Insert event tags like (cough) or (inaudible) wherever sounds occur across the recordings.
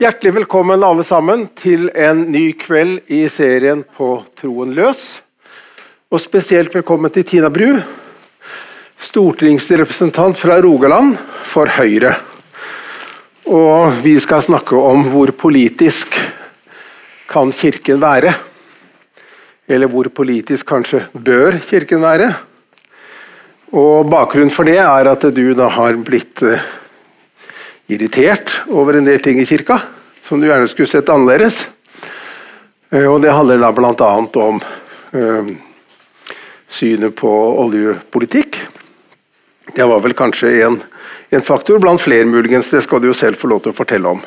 Hjertelig velkommen alle sammen til en ny kveld i serien På troen løs. Og spesielt velkommen til Tina Bru, stortingsrepresentant fra Rogaland for Høyre. Og vi skal snakke om hvor politisk kan Kirken være? Eller hvor politisk kanskje bør Kirken være? Og Bakgrunnen for det er at du da har blitt eh, irritert over en del ting i kirka som du gjerne skulle sett annerledes. Eh, og Det handler da bl.a. om øh, synet på oljepolitikk. Det var vel kanskje en, en, faktor blant flere, muligens. Det skal du jo selv få lov til å fortelle om.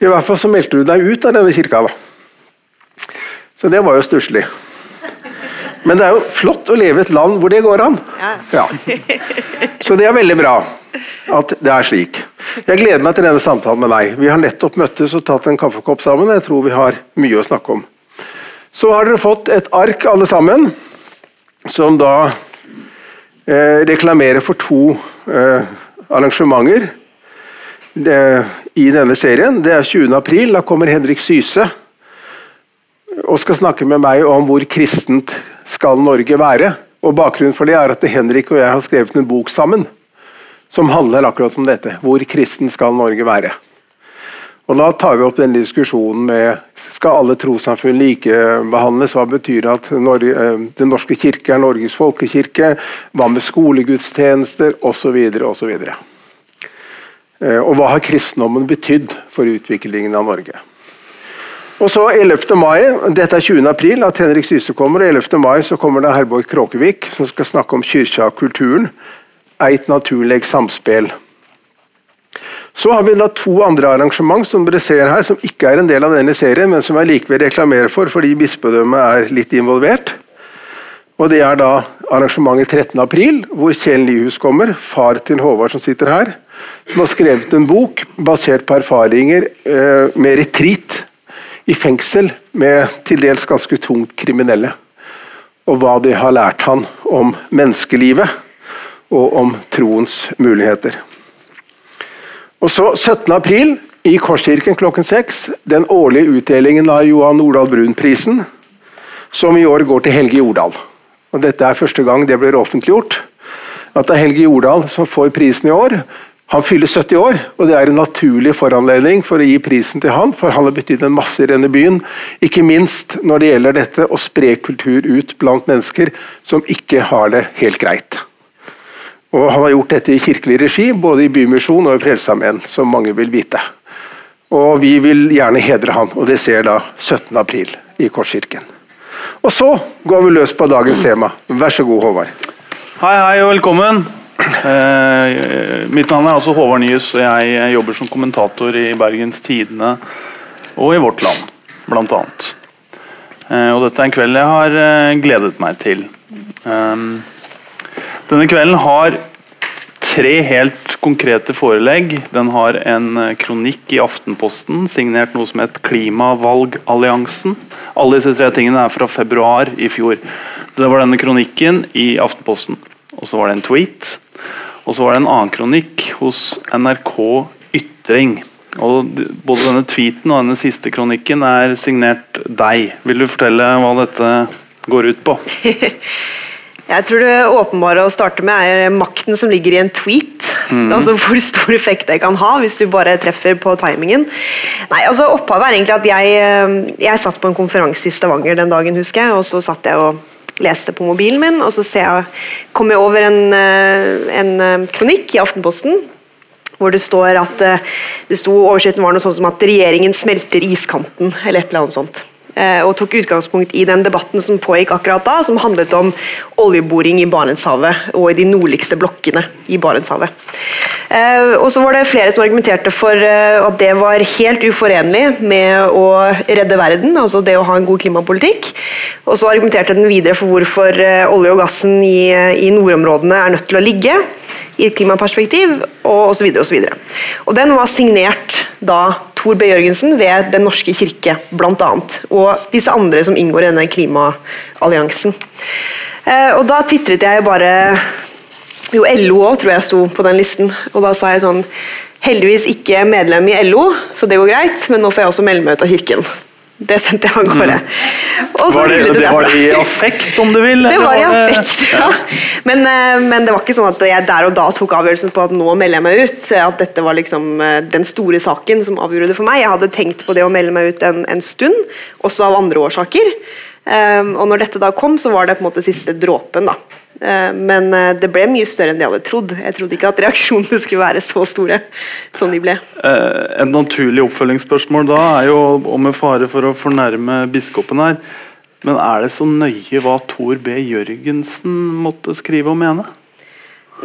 I hvert fall så meldte du deg ut av denne kirka. da. Så det var jo stusslig. Men det er jo flott å leve i et land hvor det går an. Ja. Så det er veldig bra at det er slik. Jeg gleder meg til denne samtalen med deg. Vi har nettopp møttes og tatt en kaffekopp sammen. Jeg tror vi har mye å snakke om. Så har dere fått et ark alle sammen, som da eh, reklamerer for to eh, arrangementer det, i denne serien. Det er 20. april. Da kommer Henrik Syse og skal snakke med meg om hvor kristent skal Norge være. Og Bakgrunnen for det er at Henrik og jeg har skrevet en bok sammen som handler akkurat om dette. Hvor kristen skal Norge være? Og Da tar vi opp denne diskusjonen med skal alle trossamfunn likebehandles. Hva betyr det at Norge, eh, Den norske kirke er Norges folkekirke? Hva med skolegudstjenester? Osv. osv. Og, og hva har kristendommen betydd for utviklingen av Norge? Og så 11. mai, Dette er 20. april at Henrik Syse kommer. og 11. mai så kommer det Herborg Kråkevik som skal snakke om kyrkja og kulturen. Eit naturleg samspel. Så har vi da to andre arrangement som dere ser her, som ikke er en del av denne serien, men som jeg likevel reklamerer for fordi bispedømmet er litt involvert. Og Det er da arrangementet 13. april, hvor Kjell Nyhus kommer, far til Håvard som sitter her, som har skrevet en bok basert på erfaringer eh, med retreat i fengsel med til dels ganske tungt kriminelle. Og hva de har lært han om menneskelivet og om troens muligheter. Og så 17. april i Korskirken klokken seks, den årlige utdelingen av Johan Nordahl Brun-prisen, som i år går til Helge Jordal. Og Dette er første gang det blir offentliggjort. At det er Helge Jordal som får prisen i år. Han fyller 70 år, og det er en naturlig foranledning for å gi prisen til han, for han har betydd en masse i denne byen. Ikke minst når det gjelder dette å spre kultur ut blant mennesker som ikke har det helt greit. Og Han har gjort dette i kirkelig regi, både i Bymisjon og i Frelsesarmeen, som mange vil vite. Og Vi vil gjerne hedre han, og det ser da 17. april i Korskirken. Og så går vi løs på dagens tema. Vær så god, Håvard. Hei, hei og velkommen. Eh, mitt navn er altså Håvard Nyhus, og jeg jobber som kommentator i Bergens Tidende og i Vårt Land, blant annet. Eh, og dette er en kveld jeg har eh, gledet meg til. Denne kvelden har tre helt konkrete forelegg. Den har en kronikk i Aftenposten signert noe som het Klimavalgalliansen. Alle disse tre tingene er fra februar i fjor. Det var denne kronikken i Aftenposten. Og så var det en tweet og så var det en annen kronikk hos NRK Ytring. Og både denne tweeten og denne siste kronikken er signert deg. Vil du fortelle hva dette går ut på? (laughs) Jeg tror det åpenbare å starte med er makten som ligger i en tweet. Mm. Altså Hvor stor effekt det kan ha hvis du bare treffer på timingen. Nei, altså Opphavet er egentlig at jeg, eh, jeg satt på en konferanse i Stavanger den dagen, husker jeg. Og så satt jeg og leste på mobilen min, og så jeg, kom jeg over en, eh, en, eh, kronikk i Aftenposten hvor det står at eh, det sto overskriften var noe sånt som at 'regjeringen smelter iskanten', eller et eller annet sånt. Og tok utgangspunkt i den debatten som pågikk akkurat da, som handlet om oljeboring i Barentshavet og i de nordligste blokkene i Barentshavet. Eh, og så var det flere som argumenterte for eh, at det var helt uforenlig med å redde verden, altså det å ha en god klimapolitikk. Og så argumenterte den videre for hvorfor eh, olje og gassen i, i nordområdene er nødt til å ligge i et klimaperspektiv, og osv. Og, så videre, og, så og den var signert da Tor B. Jørgensen ved Den norske kirke, bl.a. Og disse andre som inngår i denne klimaalliansen. Og da tvitret jeg bare jo, LO òg tror jeg sto på den listen. Og da sa jeg sånn Heldigvis ikke medlem i LO, så det går greit, men nå får jeg også melde meg ut av kirken. Det sendte jeg av gårde. Og Var det, det var det i affekt, om du vil? (laughs) Det var i affekt, ja. Men, eh, men det var ikke sånn at jeg der og da tok avgjørelsen på at nå melder jeg meg ut. At dette var liksom eh, den store saken som avgjorde det for meg. Jeg hadde tenkt på det å melde meg ut en, en stund, også av andre årsaker. Um, og når dette da kom, så var det på en måte siste dråpen, da. Eh, men eh, det ble mye større enn de hadde trodd. Jeg trodde ikke at reaksjonene (laughs) skulle være så store som de ble. En Et naturlig oppfølgingsspørsmål da er jo, og med fare for å fornærme biskopen her, men er det så nøye hva Tor B. Jørgensen måtte skrive og mene?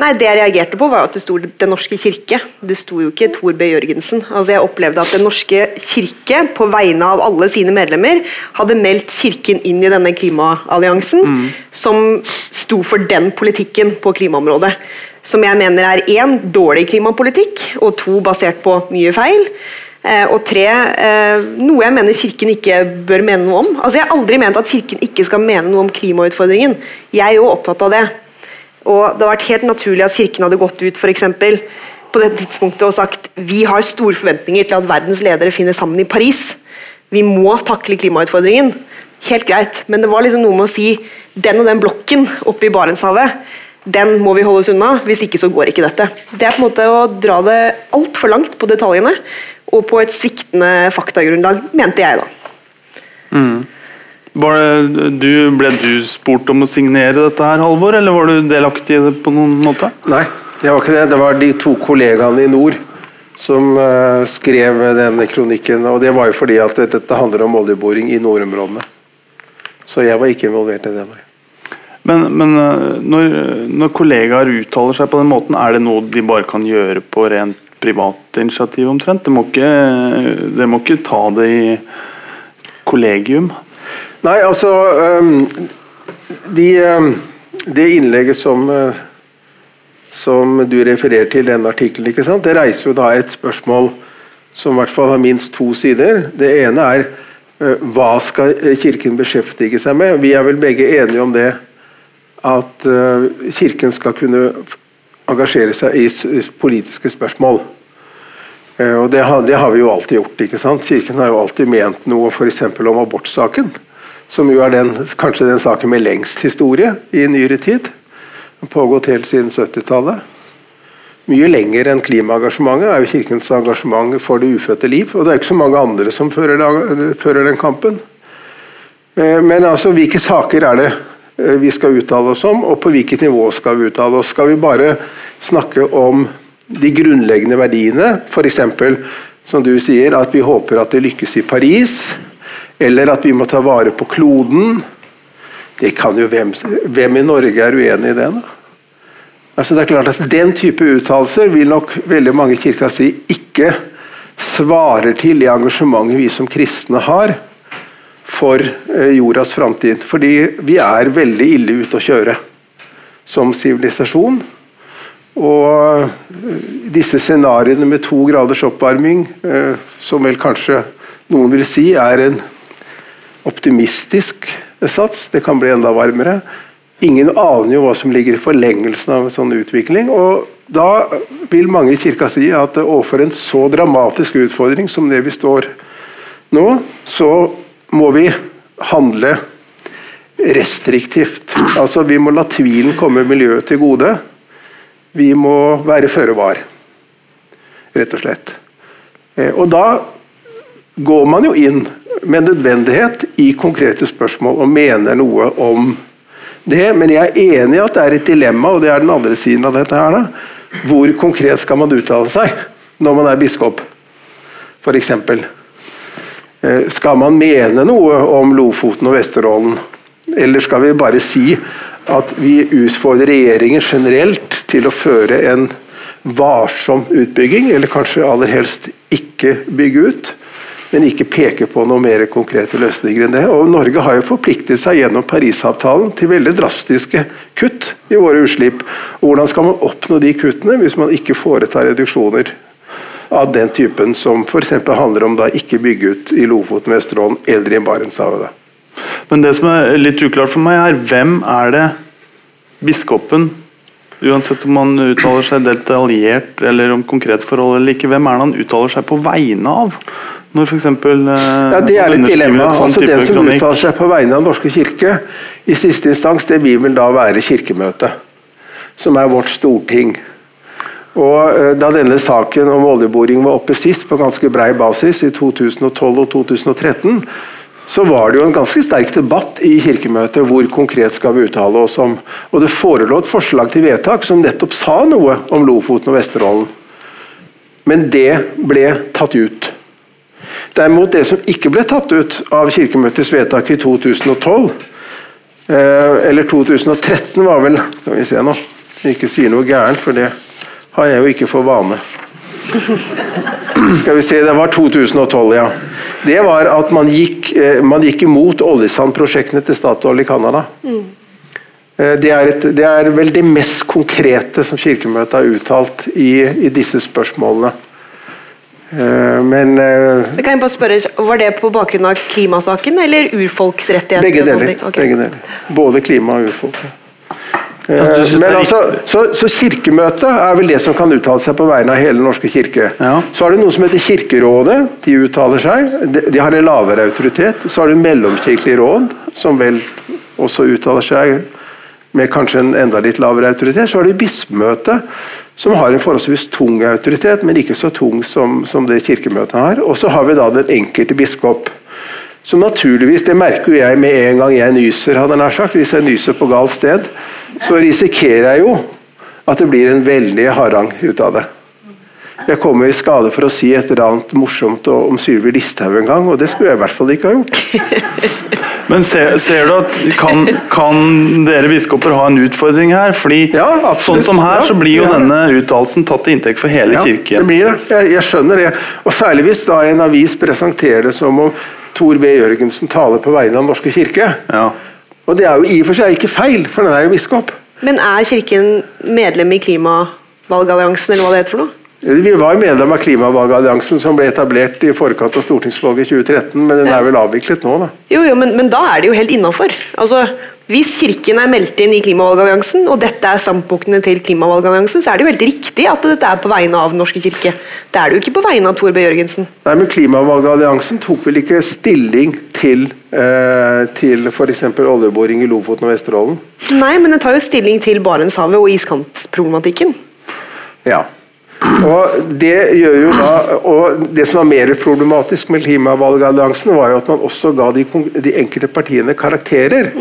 Nei, Det jeg reagerte på, var at det sto Den norske kirke. Det sto jo ikke Tor B. Jørgensen. Altså Jeg opplevde at Den norske kirke, på vegne av alle sine medlemmer, hadde meldt Kirken inn i denne klimaalliansen, som sto for den politikken på klimaområdet. Som jeg mener er én dårlig klimapolitikk, og to basert på mye feil. Eh, og tre, eh, noe jeg mener Kirken ikke bør mene noe om. Altså Jeg har aldri ment at Kirken ikke skal mene noe om klimautfordringen. Jeg er jo opptatt av det. Og det har vært helt naturlig at Kirken hadde gått ut for eksempel, på det tidspunktet og sagt vi har store forventninger til at verdens ledere finner sammen i Paris. Vi må takle klimautfordringen. Helt greit, men det var liksom noe med å si den og den blokken oppe i Barentshavet, den må vi holde oss unna, hvis ikke så går ikke dette. Det er på en måte å dra det altfor langt på detaljene, og på et sviktende faktagrunnlag, mente jeg da. Det, du, ble du spurt om å signere dette her, Halvor, eller var du delaktig i det på noen måte? Nei, det var ikke det. Det var de to kollegaene i nord som uh, skrev denne kronikken. Og det var jo fordi at dette handler om oljeboring i nordområdene. Så jeg var ikke involvert i det. Nei. Men, men eh, når, når kollegaer uttaler seg på den måten, er det noe de bare kan gjøre på rent privat initiativ omtrent? Dere må de må ikke ta det i kollegium? Nei, altså øhm, de, øhm, Det innlegget som, øh, som du refererer til, den artikkelen, det reiser jo da et spørsmål som i hvert fall har minst to sider. Det ene er øh, hva skal øh, Kirken beskjeftige seg med? Vi er vel begge enige om det at Kirken skal kunne engasjere seg i politiske spørsmål. Eh, Og det har, det har vi jo alltid gjort. ikke sant? Kirken har jo alltid ment noe f.eks. om abortsaken, som jo er den, kanskje den saken med lengst historie i nyere tid. Den har pågått helt siden 70-tallet. Mye lenger enn klimaengasjementet er jo Kirkens engasjement for det ufødte liv. Og det er ikke så mange andre som fører, den kampen. Eh, Men altså, hvilke saker er det eh, vi skal uttale oss om, og på hvilket nivå skal vi uttale oss? Skal vi bare snakke om de grunnleggende verdiene, f.eks. som du sier, at vi håper at det lykkes i Paris, eller at vi må ta vare på kloden? Det kan jo hvem, hvem i Norge er uenig i det? da? Altså det er klart at Den type uttalelser vil nok veldig mange i kirka si ikke svarer til det engasjementet vi som kristne har for eh, jordas framtid. Fordi vi er veldig ille ute å kjøre som sivilisasjon. Og eh, disse scenarioene med to graders oppvarming, eh, som vel kanskje noen vil si er en optimistisk sats, det kan bli enda varmere. Ingen aner jo hva som ligger i forlengelsen av en sånn utvikling. og Da vil mange i kirka si at overfor en så dramatisk utfordring som det vi står nå, så må vi handle restriktivt. Altså Vi må la tvilen komme miljøet til gode. Vi må være føre var, rett og slett. Eh, Og da går man jo inn med nødvendighet i konkrete spørsmål og mener noe om det. Men jeg er enig i at det er et dilemma, og det er den andre siden av dette. her da. Hvor konkret skal man uttale seg når man er biskop, f.eks.? Eh, Skal man mene noe om Lofoten og Vesterålen? Eller skal vi bare si at vi utfordrer regjeringen generelt til å føre en varsom utbygging, eller kanskje aller helst ikke bygge ut, men ikke peke på noen mer konkrete løsninger enn det. Og Norge har jo forpliktet seg gjennom Parisavtalen til veldig drastiske kutt i våre utslipp. Hvordan skal man oppnå de kuttene hvis man ikke foretar reduksjoner av den typen som f.eks. handler om da ikke bygge ut i Lofoten, Vesterålen eller i Barentshavet? Men det som er litt uklart for meg, er hvem er det biskopen Uansett om han uttaler seg detaljert eller om konkrete forhold eller ikke, hvem er det han uttaler seg på vegne av? Når for eksempel, eh, Ja, Det er et dilemma. sånn altså Den som kronikk- uttaler seg på vegne av Den norske kirke, i siste instans, det vil vel da være Kirkemøtet. Som er vårt storting. Og eh, Da denne saken om oljeboring var oppe sist, på ganske brei basis, i 2012 og 2013, så var det jo en ganske sterk debatt i Kirkemøtet hvor konkret skal vi uttale oss om. Og det forelå et forslag til vedtak som nettopp sa noe om Lofoten og Vesterålen. Men det ble tatt ut. Derimot det som ikke ble tatt ut av Kirkemøtets vedtak i 2012, eh, eller 2013 var vel Skal vi se nå, jeg ikke sier noe gærent, for det har jeg jo ikke for vane. (clears throat) Skal vi se, Det var 2012, ja. Det var at man gikk, eh, man gikk imot oljesandprosjektene til Statoil i Canada. Eh, Det er, et, det er vel det mest konkrete som Kirkemøtet har uttalt i, i disse spørsmålene. Eh, Men Men Kan jeg bare spørre, Var det på bakgrunn av klimasaken eller urfolksrettigheter? begge deler. Okay. Begge deler. Både klima og urfolk. Eh, Men er altså, så, så Kirkemøtet er vel det som kan uttale seg på vegne av hele Den norske kirke. Ja. Så har det noe som heter Kirkerådet. De uttaler seg. De, de har en lavere autoritet. Så har det Mellomkirkelig råd, som vel også uttaler seg med kanskje en enda litt lavere autoritet. Så har det Bispemøtet, som har en forholdsvis tung autoritet, men ikke så tung som, som det Kirkemøtet har. Og så har vi da den enkelte biskop. Så naturligvis, det merker jo jeg med en gang jeg nyser, hadde nær sagt. Hvis jeg nyser på galt sted, så risikerer jeg jo at det blir en veldig harang ut av det. Jeg kommer i skade for å si et eller annet morsomt om Sylvi Listhaug en gang, og det skulle jeg i hvert fall ikke ha gjort. (laughs) Men ser, ser du at kan, kan dere biskoper ha en utfordring her? Fordi Ja, absolutt. sånn som her, Ja, så blir jo ja. denne uttalelsen tatt til inntekt for hele Ja, det kirken. blir det. Jeg, jeg skjønner det. Og særlig hvis da en avis presenterer det som om Tor B. Jørgensen taler på vegne av Den norske kirke. Ja. Og det er jo i og for seg ikke feil, for den er jo biskop. Men er Kirken medlem i klimavalgalliansen, eller hva det heter for noe? Vi var medlem av Klimavalgalliansen som ble etablert i forkant av stortingsvalget i 2013, men den er vel avviklet nå, da. Jo, jo, men, men da er det jo helt innafor. Altså, hvis Kirken er meldt inn i klimavalgalliansen, og dette er standpunktene til klimavalgalliansen, så er det jo helt riktig at dette er på vegne av Den norske kirke. Det er det jo ikke på vegne av Tor B. Jørgensen. Nei, men Klimavalgalliansen tok vel ikke stilling til, eh, til f.eks. oljeboring i Lofoten og Vesterålen? Nei, men den tar jo stilling til Barentshavet og iskantproblematikken. Ja. Og det gjør jo da, og det som var mer problematisk med Klimavalgalliansen, var jo at man også ga de, de enkelte partiene karakterer.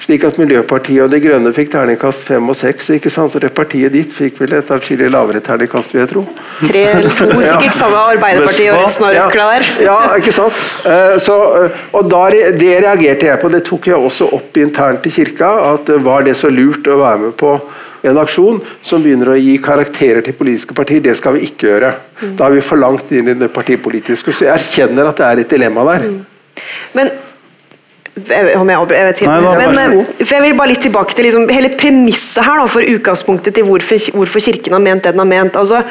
Slik at Miljøpartiet og De Grønne fikk terningkast fem og seks. ikke sant? Og det partiet ditt fikk vel et atskillig lavere terningkast, vil jeg tro. Tre eller to, (laughs) sikkert samme Arbeiderpartiet og resten av røkla der. ja, ikke sant? Eh, Så, eh, og da, Det reagerte jeg på. Det tok jeg også opp internt i kirka. at eh, Var det så lurt å være med på en aksjon som begynner å gi karakterer til politiske partier? Det skal vi ikke gjøre. Mm. Da er vi for langt inn i det partipolitiske. Så jeg erkjenner at det er et dilemma der. Men jeg om jeg, jeg vet ikke. Nei, da, Men, eh, for jeg vil bare litt tilbake til liksom, hele premisset her da, for utgangspunktet til hvorfor, hvorfor Kirken har ment det den har ment. Altså,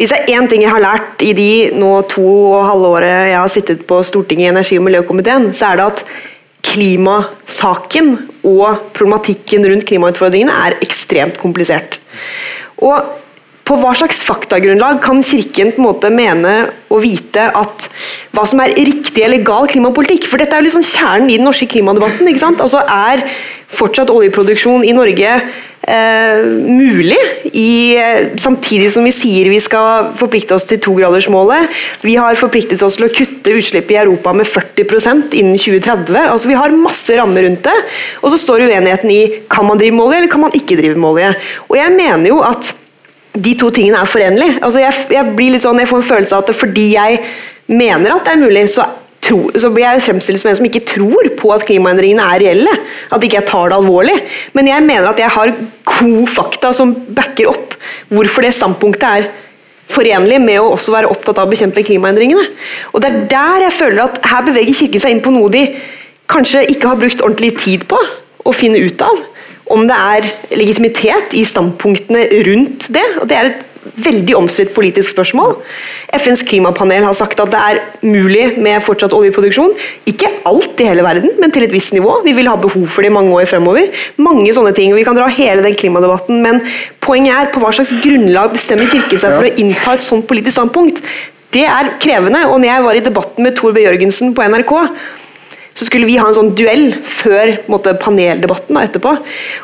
hvis det er én ting jeg har lært i de nå to og halve året jeg har sittet på Stortinget i energi- og miljøkomiteen, så er det at klimasaken og problematikken rundt klimautfordringene er ekstremt komplisert. Og på hva slags faktagrunnlag kan Kirken på en måte mene og vite at hva som er riktig eller gal klimapolitikk? For dette er jo liksom kjernen i den norske klimadebatten. ikke sant? Altså Er fortsatt oljeproduksjon i Norge eh, mulig, i, samtidig som vi sier vi skal forplikte oss til togradersmålet? Vi har forpliktet oss til å kutte utslipp i Europa med 40% innen 2030. altså Vi har masse rammer rundt det. Og så står uenigheten i kan man drive med olje eller kan man ikke drive med olje. Og jeg mener jo at de to tingene er forenlige. Altså jeg, jeg, blir litt sånn, jeg får en følelse av at fordi jeg mener at det er mulig, så, tro, så blir jeg fremstilt som en som ikke tror på at klimaendringene er reelle. At ikke jeg tar det alvorlig. Men jeg mener at jeg har gode fakta som backer opp hvorfor det standpunktet er forenlig med å også være opptatt av å bekjempe klimaendringene. Og Det er der jeg føler at her beveger Kirken seg inn på noe de kanskje ikke har brukt ordentlig tid på å finne ut av om det er legitimitet i standpunktene rundt det. og Det er et veldig omstridt politisk spørsmål. FNs klimapanel har sagt at det er mulig med fortsatt oljeproduksjon. Ikke alt i hele verden, men til et visst nivå. Vi vil ha behov for det i mange år fremover. Mange sånne ting, og Vi kan dra hele den klimadebatten, men poenget er på hva slags grunnlag bestemmer Kirken seg for å innta et sånt politisk standpunkt. Det er krevende. og når jeg var i debatten med Tor B. Jørgensen på NRK, så skulle vi ha en sånn duell før måtte, paneldebatten da, etterpå.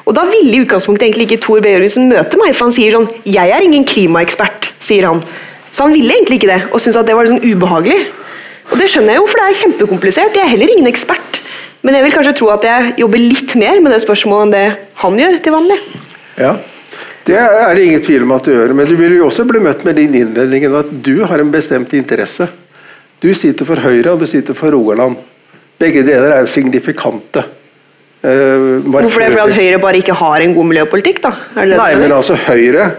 Og da ville i utgangspunktet egentlig ikke Tor B. Jørgensen møte meg, for han sier sånn 'Jeg er ingen klimaekspert', sier han. Så han ville egentlig ikke det, og syntes at det var sånn ubehagelig. Og det skjønner jeg jo, for det er kjempekomplisert. Jeg er heller ingen ekspert. Men jeg vil kanskje tro at jeg jobber litt mer med det spørsmålet enn det han gjør til vanlig. Ja, det er det ingen tvil om at du gjør. Men du vil jo også bli møtt med din innvending at du har en bestemt interesse. Du sitter for Høyre, og du sitter for Rogaland. Begge deler er jo signifikante. Uh, Hvorfor det? Fordi at Høyre bare ikke har en god miljøpolitikk? da? Det det Nei, men altså Høyre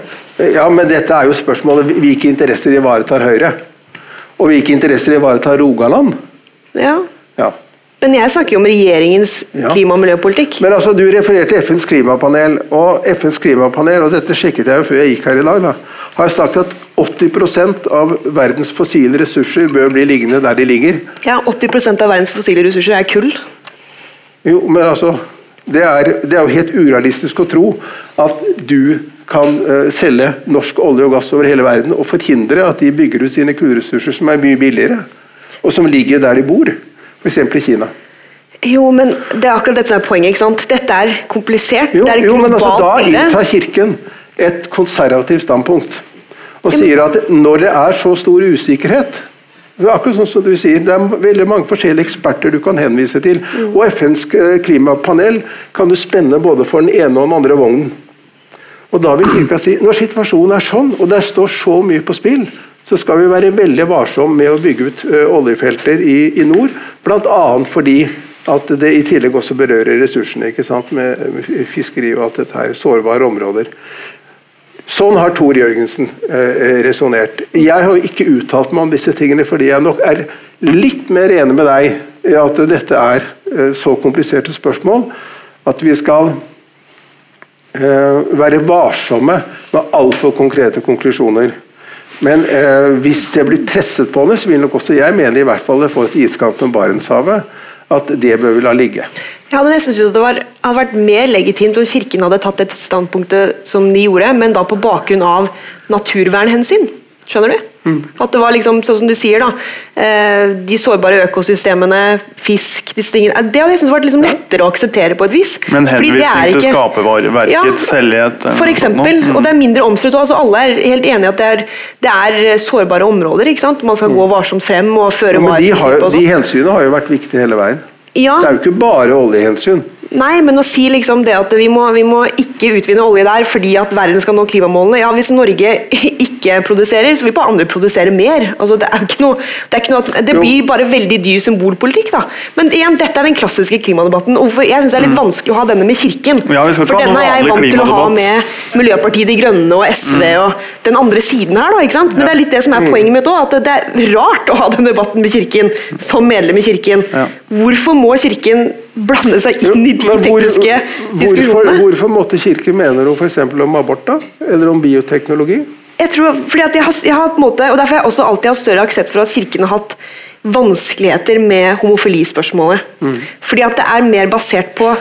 Ja, men dette er jo spørsmålet hvilke interesser ivaretar Høyre? Og hvilke interesser ivaretar Rogaland? Ja. ja. Men jeg snakker jo om regjeringens ja. klima- og miljøpolitikk. Men altså, Du refererte til FNs klimapanel, og FNs klimapanel, og dette sjekket jeg jo før jeg gikk her i dag, da, har sagt at 80% av verdens fossile ressurser bør bli liggende der de ligger. Ja, 80% av verdens fossile ressurser er kull. Jo, men altså Det er, det er jo helt urealistisk å tro at du kan uh, selge norsk olje og gass over hele verden og forhindre at de bygger ut sine kullressurser som er mye billigere, og som ligger der de bor, f.eks. i Kina. Jo, men det er akkurat dette som er poenget. ikke sant? Dette er komplisert. Jo, det er jo men altså, Da inntar Kirken et konservativt standpunkt og sier at når det er så stor usikkerhet det er akkurat sånn som du sier, det er veldig mange forskjellige eksperter du kan henvise til. Mm. Og FNs eh, klimapanel kan du spenne både for den ene og den andre vognen. Og da vil Kirka si når situasjonen er sånn, og det står så mye på spill, så skal vi være veldig varsomme med å bygge ut uh, oljefelter i, i nord. Bl.a. fordi at det i tillegg også berører ressursene ikke sant? Med, med fiskeri og alt dette her, sårbare områder. Sånn har Tor Jørgensen eh, resonnert. Jeg har ikke uttalt meg om disse tingene fordi jeg nok er litt mer enig med deg i at dette er eh, så kompliserte spørsmål at vi skal eh, være varsomme med altfor konkrete konklusjoner. Men eh, hvis jeg blir presset på det, så vil nok også jeg mene i hvert fall det får et iskanten om Barentshavet at det bør vi la ligge. Jeg hadde nesten syntes det var, hadde vært mer legitimt om Kirken hadde tatt det standpunktet som de gjorde, men da på bakgrunn av naturvernhensyn. Skjønner du? Mm. At det var liksom, sånn som du sier da, eh, De sårbare økosystemene, fisk disse tingene, Det hadde jeg syntes vært liksom lettere å akseptere på et vis. Men henvisning til skaperverkets ja, hellighet For eksempel, mm. og det er mindre omstridt. Altså, alle er helt enige at det er, det er sårbare områder. Man skal mm. gå varsomt frem og føre var. Ja, men de, de hensynene har jo vært viktige hele veien. Ja. Det er jo ikke bare oljehensyn. Nei, men å si liksom det at vi må, vi må, ikke utvinne olje der fordi at verden skal nå klimamålene ja, Hvis Norge (laughs) ikke produserer, så vil bare andre produsere mer. Altså, det, noe, det, noe, det blir bare veldig dyr symbolpolitikk. da. Men igjen, dette er den klassiske klimadebatten. Hvorfor, Jeg synes det er litt mm. vanskelig å ha denne med Kirken. Ja, For denne er jeg vant til å ha med Miljøpartiet De Grønne og SV mm. og den andre siden her. da, ikke sant? Men ja. det er litt det som er mm. poenget mitt òg, at det er rart å ha den debatten med Kirken som medlem i Kirken. Ja. Hvorfor må Kirken blande seg inn i de hvor, tekniske diskusjonene. Hvorfor, hvorfor måtte Kirken mene noe f.eks. om abort, da? Eller om bioteknologi? Jeg tror, fordi at jeg har, jeg har på en måte, og Derfor har jeg også alltid hatt større aksept for at Kirken har hatt vanskeligheter med homofilispørsmålet. Mm. Fordi at det er mer basert på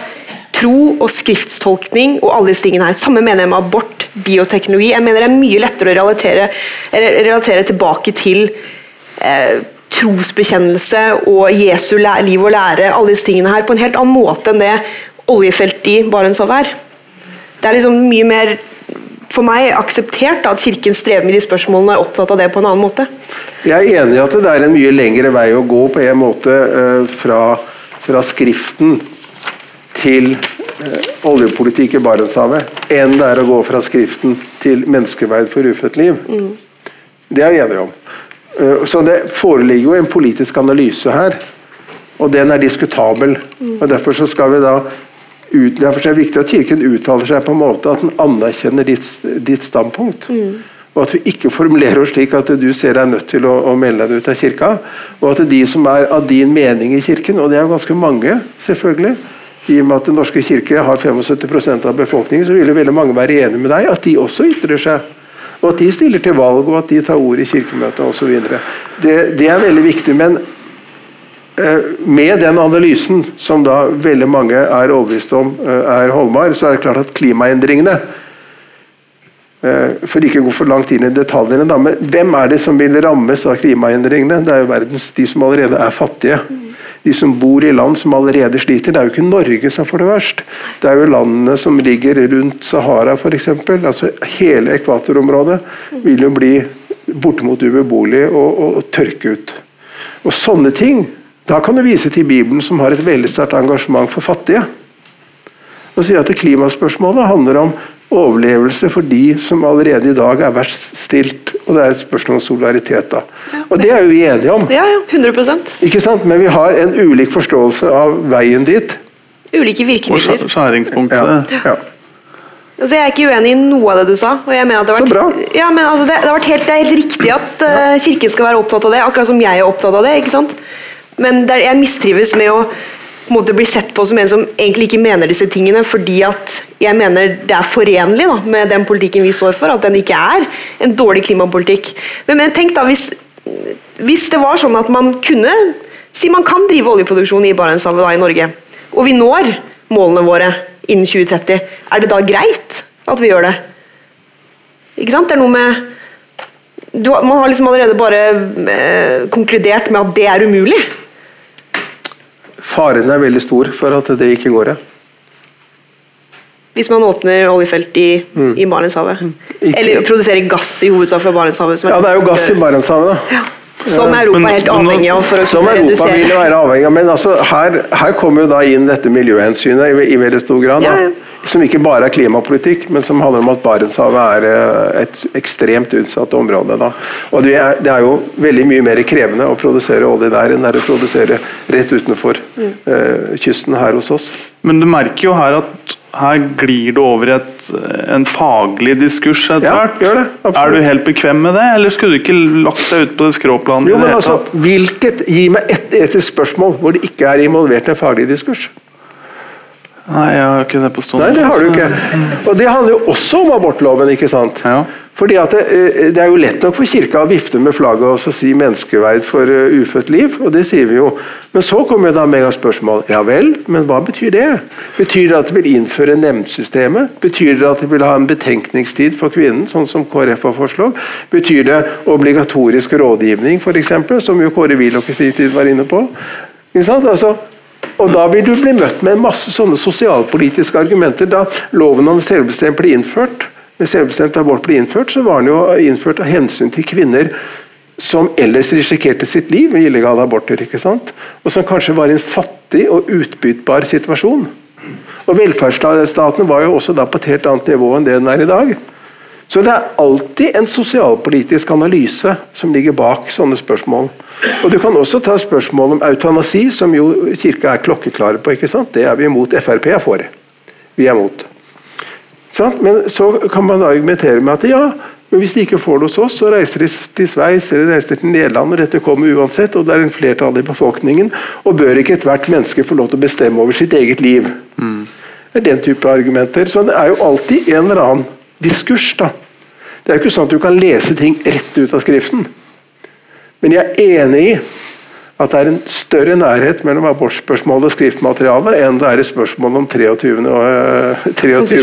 tro og skriftstolkning og alle disse tingene her. Samme mener jeg med abort, bioteknologi. Jeg mener det er mye lettere å relatere, relatere tilbake til eh, trosbekjennelse og Jesu liv og lære, alle disse tingene her, på en helt annen måte enn det oljefeltet i Barentshavet er. Det er liksom mye mer for meg akseptert at Kirken strever med de spørsmålene og er opptatt av det på en annen måte. Jeg er enig i at det er en mye lengre vei å gå på en måte uh, fra, fra, Skriften til uh, oljepolitikk i Barentshavet enn det er å gå fra Skriften til menneskeverd for ufødt liv. Mm. Det er jeg enig om. Eh, så det foreligger jo en politisk analyse her, og den er diskutabel. Mm. og Derfor så skal vi da derfor er det viktig at Kirken uttaler seg på en måte at den anerkjenner ditt, ditt standpunkt. Mm. Og at vi ikke formulerer oss slik at du ser deg nødt til å, å, melde deg ut av kirka. Og at de som er av din mening i kirken, og det er jo ganske mange, selvfølgelig I og med at Den norske kirke har 75% av befolkningen, så vil jo veldig mange være enige med deg. At de også ytrer seg Og at de stiller til valg, og at de tar ord i kirkemøtet osv. Det, det er veldig viktig. Men eh, med den analysen, som da veldig mange er overbevist om eh, er holdbar, så er det klart at klimaendringene eh, For ikke å gå for langt inn i detaljene, men hvem er det som vil rammes av klimaendringene? Det er jo verdens, de som allerede er fattige de som bor i land som allerede sliter. Det er jo ikke Norge som får det verst. Det er jo landene som ligger rundt Sahara f.eks. Altså, hele ekvatorområdet vil jo bli bortimot ubeboelig og, og, og tørke ut. Og sånne ting, Da kan du vise til Bibelen, som har et veldig sterkt engasjement for fattige. Og si at Klimaspørsmålet handler om overlevelse for de som allerede i dag er verst stilt. Og det er et spørsmål om solidaritet. da. Og det er jo vi enige om. Ja, ja, 100% Ikke sant? Men vi har en ulik forståelse av veien dit. Ulike virkemidler. Og skjæringspunktet. Ja, ja. Altså, jeg er ikke uenig i noe av det du sa. og jeg mener at det har vært, ja, men altså, det, det, har vært helt, det er helt riktig at uh, Kirken skal være opptatt av det, akkurat som jeg er opptatt av det. ikke sant? Men det er, jeg mistrives med å på en måte, bli sett på som en som egentlig ikke mener disse tingene, fordi at jeg mener det er forenlig da, med den politikken vi står for, at den ikke er en dårlig klimapolitikk. Men, men tenk da, hvis, hvis det var sånn at man kunne Si man kan drive oljeproduksjon i Barentshavet i Norge, og vi når målene våre innen 2030, er det da greit at vi gjør det? Ikke sant? Det er noe med du, Man har liksom allerede bare eh, konkludert med at det er umulig. Faren er veldig stor for at det ikke går. Hvis man åpner oljefelt i, i Barentshavet. Mm. Eller produserer gass i hovedsak fra Barentshavet. Ja, det er jo gass i Barentshavet. da. Ja. Som Europa Men- er helt avhengig av for å Som Europa vil være avhengig av. Men altså, her, her kommer jo da inn dette miljøhensynet i, i veldig stor grad. Da. Ja, ja. Som ikke bare er klimapolitikk, men som handler om at Barentshavet er eh, et ekstremt utsatt område. Da. Og det er, det er jo veldig mye mer krevende å produsere olje der enn det er å produsere rett utenfor Mm. eh, kysten her hos oss. Men du merker jo her at her glir det over i et, en faglig diskurs etter Ja, gjør det, absolutt. Er du helt bekvem med det, eller skulle du ikke lagt deg ut på det skråplanet? Jo, men altså, hvilket, Gi meg ett etisk spørsmål hvor det ikke er involvert en faglig diskurs. Nei, jeg har ikke det på stående Nei, det har du ikke. Og det handler jo også om abortloven, ikke sant? Ja. Fordi det, eh, det er jo lett nok for kirka å vifte med flagget og si menneskeverd for eh, ufødt liv, og det sier vi jo. Men så kommer da spørsmål. Ja vel, men hva betyr det? Betyr det at det vil innføre nemndsystemet? Betyr det at det vil ha en betenkningstid for kvinnen, sånn som KrF har foreslått? Betyr det obligatorisk rådgivning, f.eks., som jo Kåre Willoch i sin tid var inne på? Altså, og da vil du bli møtt med en masse sånne sosialpolitiske argumenter. Da loven om selvbestemt ble innført, selvbestemt abort ble innført, så var den jo innført av hensyn til kvinner som ellers risikerte sitt liv med illegale aborter. ikke sant? Og som kanskje var i en fattig og utbyttbar situasjon. Og Velferdsstaten var jo også da på et helt annet nivå enn det den er i dag. Så det er alltid en sosialpolitisk analyse som ligger bak sånne spørsmål. Og Du kan også ta spørsmål om eutanasi, som jo kirka er klokkeklare på. ikke sant? Det er vi imot. Frp er for. Vi er imot. Sant? Men så kan man argumentere med at ja, men hvis de ikke får det hos oss, så reiser de til Sveits eller reiser til Nederland, og dette kommer uansett, og det er en flertall i befolkningen. Og bør ikke ethvert menneske få lov til å bestemme over sitt eget liv? Det er den type argumenter. Så det er jo alltid en eller annen diskurs. da. Det er jo ikke sånn at du kan lese ting rett ut av skriften. Men jeg er enig i at det er en større nærhet mellom abortspørsmålet og skriftmaterialet enn det er i spørsmål om 23. og, øh, 23.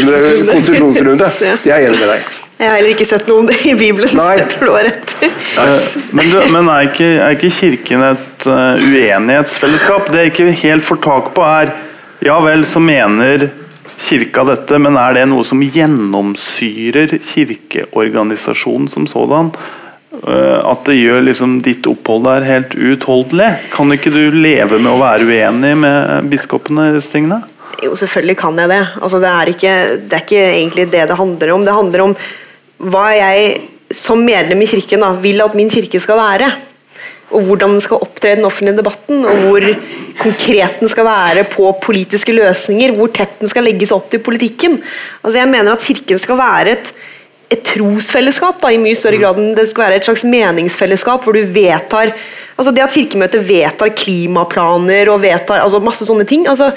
Konsesjonsrunde. (laughs) Det er jeg enig med deg. Jeg har heller ikke sett noe om det i Bibelen, så Nei. jeg tror du har rett. Eh, Men, du, men er, ikke, er ikke Kirken et uh, uenighetsfellesskap? Det jeg ikke helt får tak på, er Ja vel, så mener Kirka dette, men er det noe som gjennomsyrer kirkeorganisasjonen som sådan? Eh, At det gjør liksom ditt opphold der helt uutholdelig? Kan ikke du leve med å være uenig med biskopene i disse tingene? Jo, selvfølgelig kan jeg det. Altså, det, er ikke, det er ikke egentlig det det handler om. Det handler om hva jeg som medlem i kirken da, vil at min kirke skal være. Og hvordan den skal opptre i den offentlige debatten, og hvor konkret den skal være på politiske løsninger. Hvor tett den skal legges opp til politikken. Altså, jeg mener at kirken skal være et, et trosfellesskap da, i mye større grad enn det skal være et slags meningsfellesskap hvor du vedtar altså Det at Kirkemøtet vedtar klimaplaner og vedtar altså masse sånne ting altså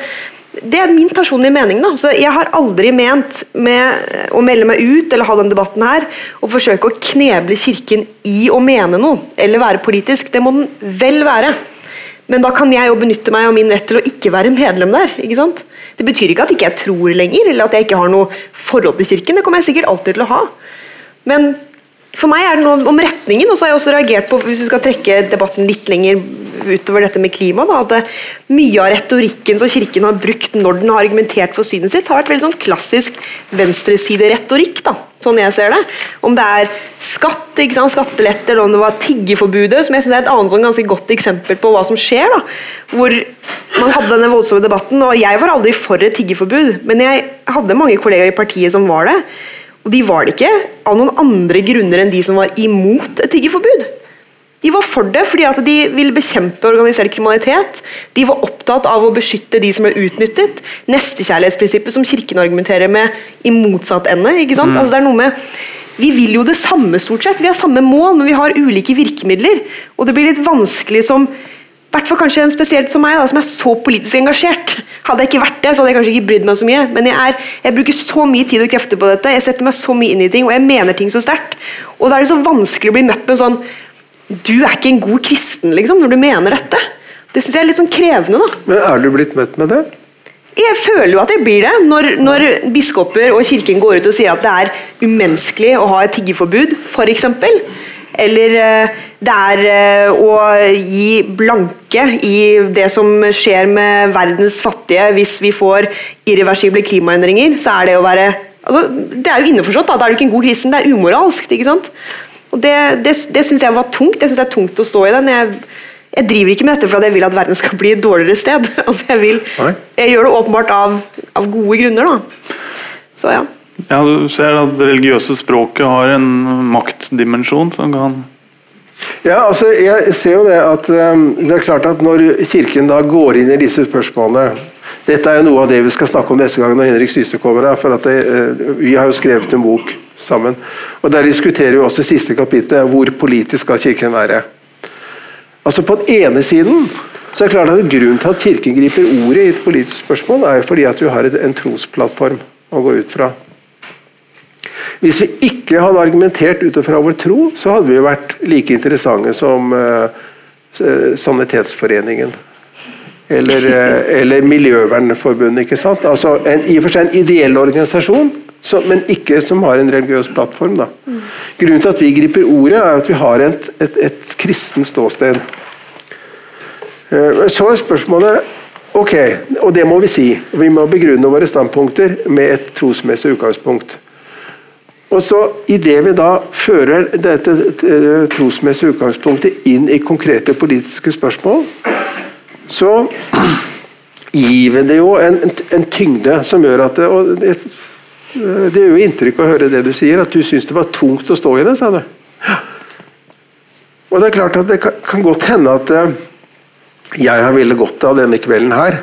Det er min personlige mening. da, så Jeg har aldri ment med å melde meg ut eller ha den debatten her, og forsøke å kneble Kirken i å mene noe eller være politisk. Det må den vel være. Men da kan jeg jo benytte meg av min rett til å ikke være medlem der. ikke sant? Det betyr ikke at ikke jeg tror lenger, eller at jeg ikke har noe forhold til Kirken. Det kommer jeg sikkert alltid til å ha. Men for meg er det noe om retningen, og så har jeg også reagert på, hvis vi skal trekke debatten litt lenger utover dette med klima, da, at mye av retorikken som Kirken har brukt når den har argumentert for synet sitt, har vært veldig sånn klassisk venstresideretorikk. da, sånn jeg ser det. Om det er skatt, ikke sant, skatteletter, eller om det var tiggeforbudet, som jeg synes er et annet sånn ganske godt eksempel på hva som skjer. da, Hvor man hadde denne voldsomme debatten, og jeg var aldri for et tiggeforbud, men jeg hadde mange kollegaer i partiet som var det. Og de var det ikke av noen andre grunner enn de som var imot et tiggerforbud. De var for det fordi at de ville bekjempe organisert kriminalitet. De var opptatt av å beskytte de som ble utnyttet. Nestekjærlighetsprinsippet som Kirken argumenterer med i motsatt ende. ikke sant? Mm. Altså det er noe med vi vil jo det samme, stort sett. Vi har samme mål, men vi har ulike virkemidler. Og det blir litt vanskelig som hvert fall kanskje en spesielt som meg, da, som er så politisk engasjert. Hadde jeg ikke vært det, så hadde jeg kanskje ikke brydd meg så mye. Men jeg, er, jeg, bruker så mye tid og krefter på dette, jeg setter meg så mye inn i ting, og jeg mener ting så sterkt. Og da er det så vanskelig å bli møtt med sånn Du er ikke en god kristen, liksom, når du mener dette. Det syns jeg er litt sånn krevende, da. Men er du blitt møtt med det? Jeg føler jo at jeg blir det, når, når biskoper og kirken går ut og sier at det er umenneskelig å ha et tiggeforbud, f.eks. Eller eh, det er eh, å gi blanke i det som skjer med verdens fattige hvis vi får irreversible klimaendringer. så er Det å være altså, det er jo innforstått, da. da er du ikke en god kristen. Det er umoralsk. ikke sant? Og Det, det, det syns jeg var tungt. Det synes jeg er tungt å stå i den. Jeg, jeg driver ikke med dette for at jeg vil at verden skal bli et dårligere sted. (laughs) altså Jeg vil, jeg gjør det åpenbart av, av gode grunner. da. Så ja. Ja, Du ser at det religiøse språket har en maktdimensjon som kan Ja, altså jeg ser jo det at um, det er klart at når Kirken da går inn i disse spørsmålene Dette er jo noe av det vi skal snakke om neste gang når Henrik Syse kommer her. for det, uh, Vi har jo skrevet en bok sammen. og Der diskuterer vi også siste kapittel hvor politisk skal Kirken være. Altså På den ene siden så er det klart at Grunnen til at Kirken griper ordet i et politisk spørsmål, er jo fordi at du har en trosplattform å gå ut fra. Hvis vi ikke hadde argumentert ut fra vår tro, så hadde vi vært like interessante som uh, Sanitetsforeningen. Eller, uh, eller Miljøvernforbundet. ikke sant? Altså en, I og for seg en ideell organisasjon, så, men ikke som har en religiøs plattform. da. Grunnen til at vi griper ordet, er at vi har et, et, et kristent ståsted. Uh, så er spørsmålet Ok, og det må vi si. Vi må begrunne våre standpunkter med et trosmessig utgangspunkt. Og så Idet vi da fører dette eh, trosmessige utgangspunktet inn i konkrete politiske spørsmål, så gir vi det jo en, en, tyngde som gjør at det, og det, det gjør jo inntrykk å høre det du sier, at du syns det var tungt å stå i det, sa du. Og Det er klart at det kan, godt hende at eh, jeg har veldig godt av denne kvelden her.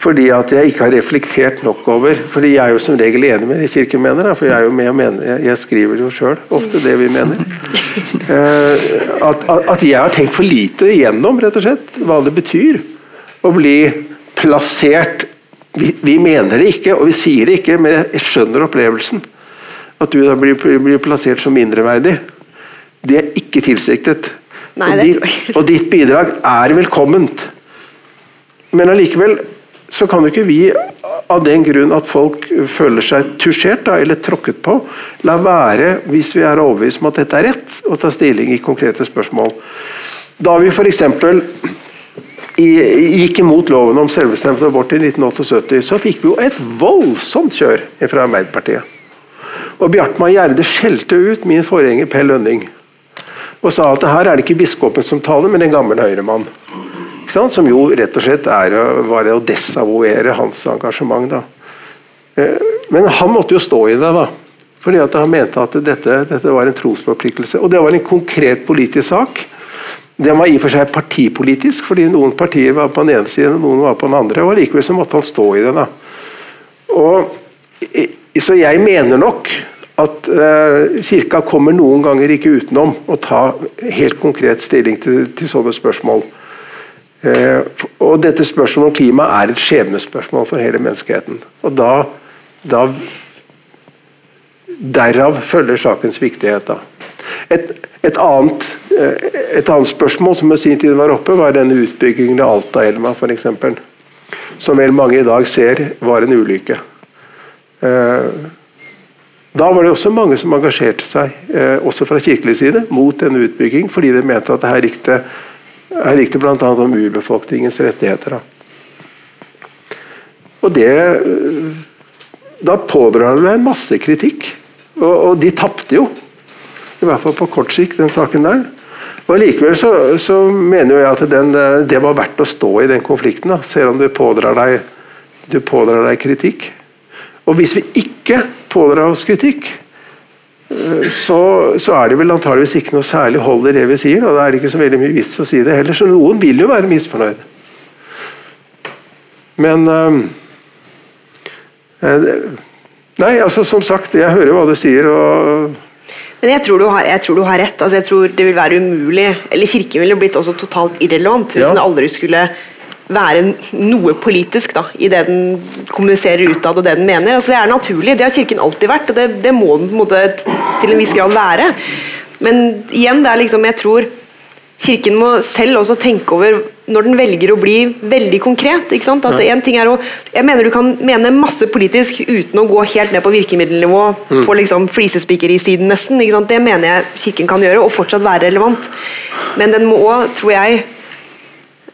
Fordi at jeg ikke har reflektert nok over fordi jeg er jo som regel enig med det Kirken mener. For jeg er jo med og mener, jeg, jeg skriver jo sjøl ofte det vi mener. (laughs) Eh, at, at, jeg har tenkt for lite igjennom rett og slett, hva det betyr å bli plassert vi, vi, mener det ikke, og vi sier det ikke, men jeg skjønner opplevelsen. At du da blir, blir plassert som mindreverdig. Det er ikke tilsiktet. Nei, og, ditt, og ditt bidrag er velkomment. Men allikevel så kan jo ikke vi av den grunn at folk føler seg tusjert da, eller tråkket på, la være, hvis vi er overbevist om at dette er rett, å ta stilling i konkrete spørsmål. Da vi f.eks. gikk imot loven om selvbestemt abort i 1978, så fikk vi jo et voldsomt kjør fra Arbeiderpartiet. Og Bjartmar Gjerde skjelte ut min forgjenger Per Lønning og sa at her er det ikke biskopen som taler, men en gammel høyremann. Som jo rett og slett er, var å desavouere hans engasjement. Da. Eh, men han måtte jo stå i det, da. Fordi at han mente at dette, dette var en trosforpliktelse. Og det var en konkret politisk sak. Den var i og for seg partipolitisk, fordi noen partier var på den ene siden og noen var på den andre. og Likevel så måtte han stå i det. da. Og, så jeg mener nok at uh, Kirka kommer noen ganger ikke utenom å ta helt konkret stilling til, til sånne spørsmål. Eh, og, dette spørsmålet om klima er et skjebnespørsmål for hele menneskeheten. Og da, da Derav følger sakens viktighet. Et, et, annet, eh, et, annet, spørsmål som i sin tid var oppe, var denne utbyggingen av Alta-elva f.eks. Som vel mange i dag ser var en ulykke. Eh, da var det også mange som engasjerte seg, også fra kirkelig side, mot denne utbygging, fordi de mente at det her gikk det, her gikk det bl.a. om urbefolkningens rettigheter. Da. Og det Da pådrar det en masse kritikk. Og, og de tapte jo. I hvert fall på kort sikt, den saken der. Og Likevel så, så mener jeg at den, det var verdt å stå i den konflikten, da, selv om du pådrar deg, du pådrar deg kritikk. Og hvis vi ikke pådrar oss kritikk, så, så, er det vel antageligvis ikke noe særlig hold i det vi sier. Da. da er det ikke så veldig mye vits å si det heller, så noen vil jo være misfornøyd. Men øh, Nei, altså som sagt, jeg hører hva du sier. og men jeg tror, du har, jeg tror du har rett. Altså, jeg tror det vil være umulig Eller Kirken ville blitt også totalt irrelevant hvis ja. den aldri skulle være noe politisk da, i det den kommuniserer utad og det den mener. Altså, det er naturlig. Det har Kirken alltid vært, og det, det må den måte til en viss grad være. Men igjen, det er liksom, jeg tror Kirken må selv også tenke over når den velger å bli veldig konkret. ikke sant? At ja. en ting er å, Jeg mener du kan mene masse politisk uten å gå helt ned på virkemiddelnivå mm. på liksom flisespikkeri-siden nesten. ikke sant? Det mener jeg Kirken kan gjøre, og fortsatt være relevant. Men den må òg, tror jeg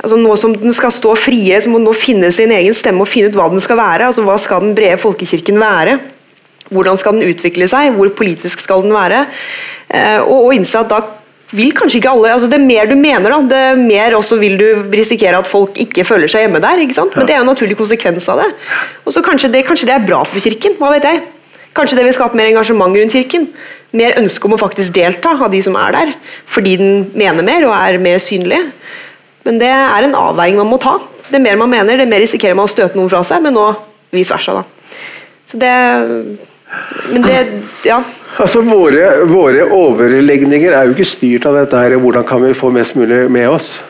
altså Nå som den skal stå friere, så må den nå finne sin egen stemme og finne ut hva den skal være. altså Hva skal den brede folkekirken være? Hvordan skal den utvikle seg? Hvor politisk skal den være? Eh, og, og innse at da vil kanskje ikke alle altså Det mer du mener, da, det mer også vil du risikere at folk ikke føler seg hjemme der. ikke sant? Men det er jo en naturlig konsekvens av det. Og så kanskje det, kanskje det er bra for Kirken. hva vet jeg? Kanskje det vil skape mer engasjement rundt Kirken. Mer ønske om å faktisk delta av de som er der. Fordi den mener mer og er mer synlig. Men det er en avveining man må ta. Det mer man mener, det mer risikerer man å støte noen fra seg, men nå vice versa. da. Så det Men det Ja. Altså, våre, våre, overlegninger er jo ikke styrt av dette her, hvordan kan vi få mest mulig med oss.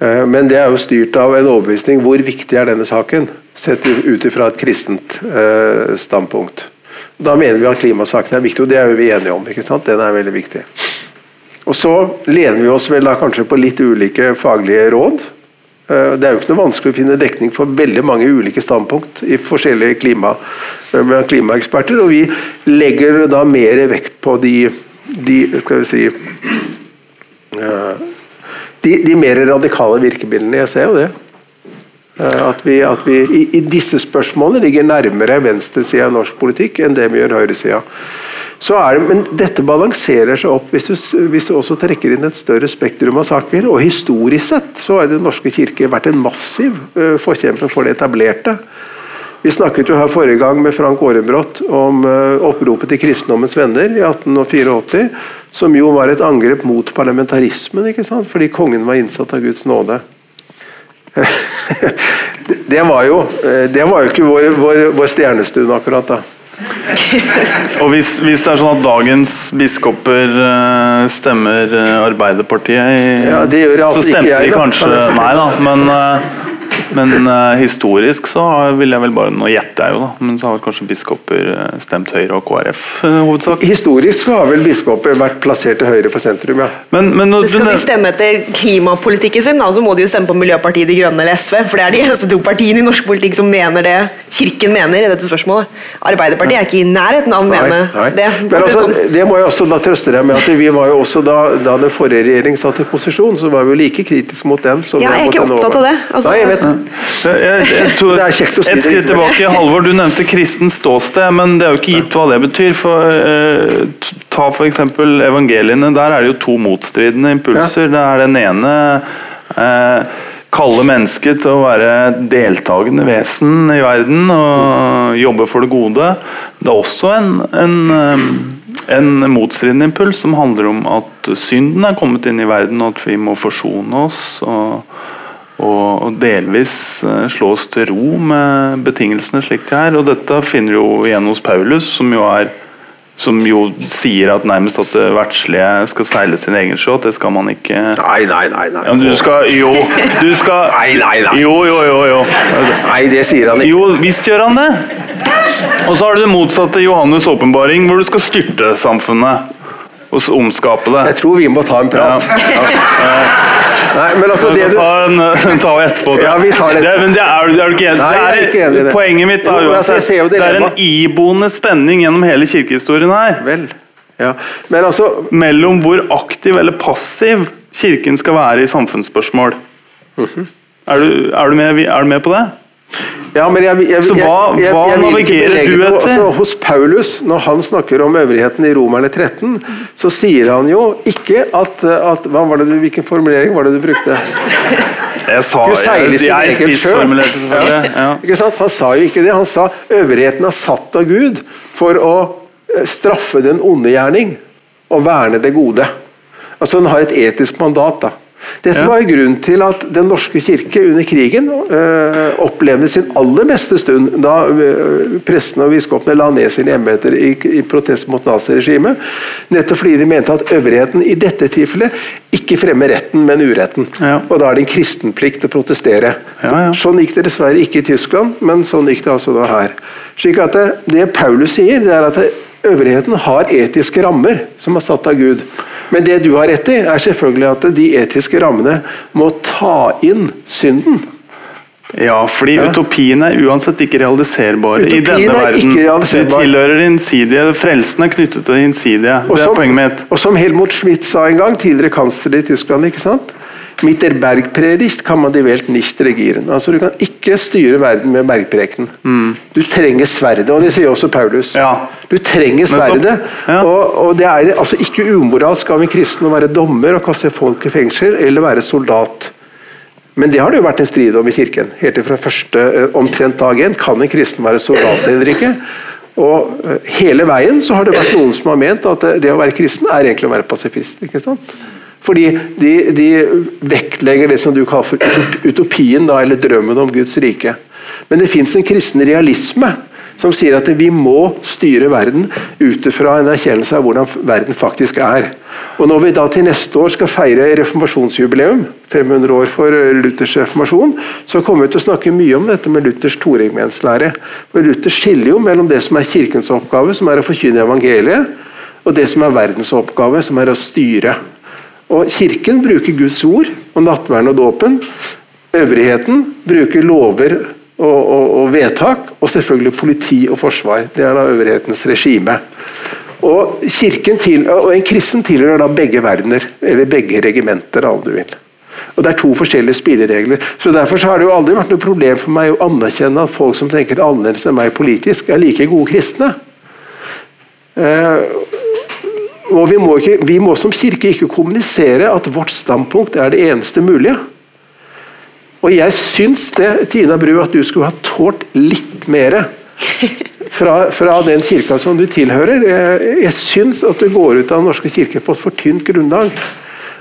Eh, men det er jo styrt av en overbevisning. Hvor viktig er denne saken? Sett ut ifra et kristent eh, standpunkt. Da mener vi at klimasaken er viktig, og det er vi enige om. ikke sant? Den er veldig viktig. Og Så lener vi oss vel da kanskje på litt ulike faglige råd. Eh, det er jo ikke noe vanskelig å finne dekning for veldig mange ulike standpunkt i forskjellige klima, eh, klimaeksperter, og vi legger da mer vekt på de, de skal vi si eh, de, de, mer radikale virkemidlene. Jeg ser jo det. At vi, at vi i, i, disse spørsmålene ligger nærmere venstresida av norsk politikk enn det vi gjør høyresida. Det, men dette balanserer seg opp hvis du, hvis du, også trekker inn et større spektrum av saker. Og historisk sett så har Den norske kirke vært en massiv uh, forkjemper for det etablerte. Vi snakket jo her forrige gang med Frank Aarebrot om uh, oppropet til kristendommens venner i 1884, som jo var et angrep mot parlamentarismen, fordi kongen var innsatt av Guds nåde. (laughs) det, var jo, eh, det var jo ikke vår, vår, vår stjernestund akkurat da. (laughs) og hvis, hvis, det er sånn at dagens biskoper uh, stemmer Arbeiderpartiet, Arbeiderpartiet ja, det gjør så stemte jeg, de kanskje Nei da, men uh, men uh, historisk så vil jeg vel bare Nå gjetter jeg jo, da. Men så har kanskje biskoper uh, stemt Høyre og KrF uh, hovedsak? Historisk så har vel biskoper vært plassert til høyre for sentrum, ja. Men, men, nå, skal de stemme etter klimapolitikken sin, da, så må de jo stemme på Miljøpartiet De Grønne eller SV. For det er de eneste to partiene i norsk politikk som mener det Kirken mener i dette spørsmålet. Arbeiderpartiet er ikke i nærheten av å mene det. Men altså, det må jeg også da trøste deg med at vi var jo også da, da den forrige regjering satt i posisjon, så var vi jo like kritiske mot den som ja, jeg er ikke opptatt av det. Altså, Nei, jeg vet jeg, jeg tror, det er kjekt å si Et skritt tilbake. Halvor, du nevnte kristen ståsted, men det er jo ikke gitt hva det betyr. For, eh, ta f.eks. evangeliene. Der er det jo to motstridende impulser. Ja. Det er den ene eh, kalle mennesket til å være deltakende vesen i verden og jobbe for det gode. Det er også en, en, eh, en motstridende impuls som handler om at synden er kommet inn i verden, og at vi må forsone oss. og og delvis slås til ro med betingelsene slik de er. Og dette finner du jo igjen hos Paulus, som jo er som jo sier at nærmest at det verdslige skal seile sin egen sjå. Det skal man ikke Nei, nei, nei. nei. ja, men Du skal Jo, du skal (laughs) Nei, nei, nei. Jo, jo, jo. jo. Nei, det sier han ikke. Jo, visst gjør han det. Og så har du det motsatte, Johannes' åpenbaring, hvor du skal styrte samfunnet. Og omskape det. Jeg tror vi må ta en prat. Nei, men altså det du ta, en, (laughs) ta etterpå. Ja, vi tar det. det men det er, er du ikke enig? Nei, jeg er ikke enig i det. Poenget mitt da, Jo, altså, uansett, jo det er en iboende spenning gjennom hele kirkehistorien her. Vel. Ja. Men altså Mellom hvor aktiv eller passiv kirken skal være i samfunnsspørsmål. Mhm. er, du, er, du med, er du med på det? Ja, men jeg, jeg, jeg, Så hva- hva navigerer du etter? Altså, hos Paulus, når han snakker om øvrigheten i Romerne 13, så sier han jo ikke at, at hva var det du, Hvilken formulering var det du brukte? Jeg sa Skulle jeg, jeg spissformulerte selvfølgelig. Ja. Sant? Han sa jo ikke det. Han sa øvrigheten er satt av Gud for å eh, straffe den onde gjerning og verne det gode. Altså Den har et etisk mandat. da. Dette var grunnen til at Den norske kirke under krigen øh, opplevde sin aller beste stund da øh, prestene og biskopene la ned sine embeter i, i protest mot naziregimet. Nettopp fordi de mente at øvrigheten i dette tilfellet ikke fremmer retten, men uretten. Ja. Og da er det en kristenplikt å protestere. Ja, ja. Sånn gikk det dessverre ikke i Tyskland, men sånn gikk det altså da her. Slik at det, det Paulus sier, det er at det, øvrigheten har etiske rammer som er satt av Gud. Men det du har rett i, er selvfølgelig at de etiske rammene må ta inn synden. Ja, fordi Ja. utopien er uansett ikke realiserbar i Utopien denne er verden. ikke realiserbar. Det tilhører det innsidige. Frelsen er knyttet til det innsidige. Og Det er som, poenget mitt. og som Helmut Schmidt sa en gang, tidligere kansler i Tyskland ikke sant? Mit der Bergpredigt kan man de velt nicht regieren. Altså Du kan ikke styre verden med bergpreken. Du trenger sverdet, og det sier også Paulus. Mm. Ja. Du trenger sverdet. Ja. Og, og det er altså ikke umoralsk av en kristen å være dommer og kaste folk i fengsel, eller være soldat. Men det har det jo vært en strid om i kirken. Helt fra første eh, omtrent dag én. Kan en kristen være soldat eller ikke? Og eh, hele veien så har det vært noen som har ment at det, det å være kristen er egentlig å være pasifist. ikke sant? Fordi de, de vektlegger det som du kaller for utopien, da, eller drømmen om Guds rike. Men det fins en kristen realisme som sier at vi må styre verden ut fra en erkjennelse av hvordan verden faktisk er. Og Når vi da til neste år skal feire reformasjonsjubileum, 500 år for Luthers reformasjon, så kommer vi til å snakke mye om dette med Luthers toregmenslære. For Luther skiller jo mellom det som er kirkens oppgave, som er å forkynne evangeliet, og det som er verdens oppgave, som er å styre. Og Kirken bruker Guds ord og nattverden og dåpen. Øvrigheten bruker lover og, og, og vedtak, og selvfølgelig politi og forsvar. Det er da øvrighetens regime. Og, til, og En kristen tilhører da begge verdener, eller begge regimenter, om du vil. Og Det er to forskjellige spilleregler. så Derfor så har det jo aldri vært noe problem for meg å anerkjenne at folk som tenker annerledes enn meg politisk, er like gode kristne. Eh, og vi må, ikke, vi må som kirke ikke kommunisere at vårt standpunkt er det eneste mulige. Og jeg syns det, Tina Bru, at du skulle ha tålt litt mer fra, fra den kirka som du tilhører. Jeg, jeg syns at du går ut av Den norske kirke på et for tynt grunnlag.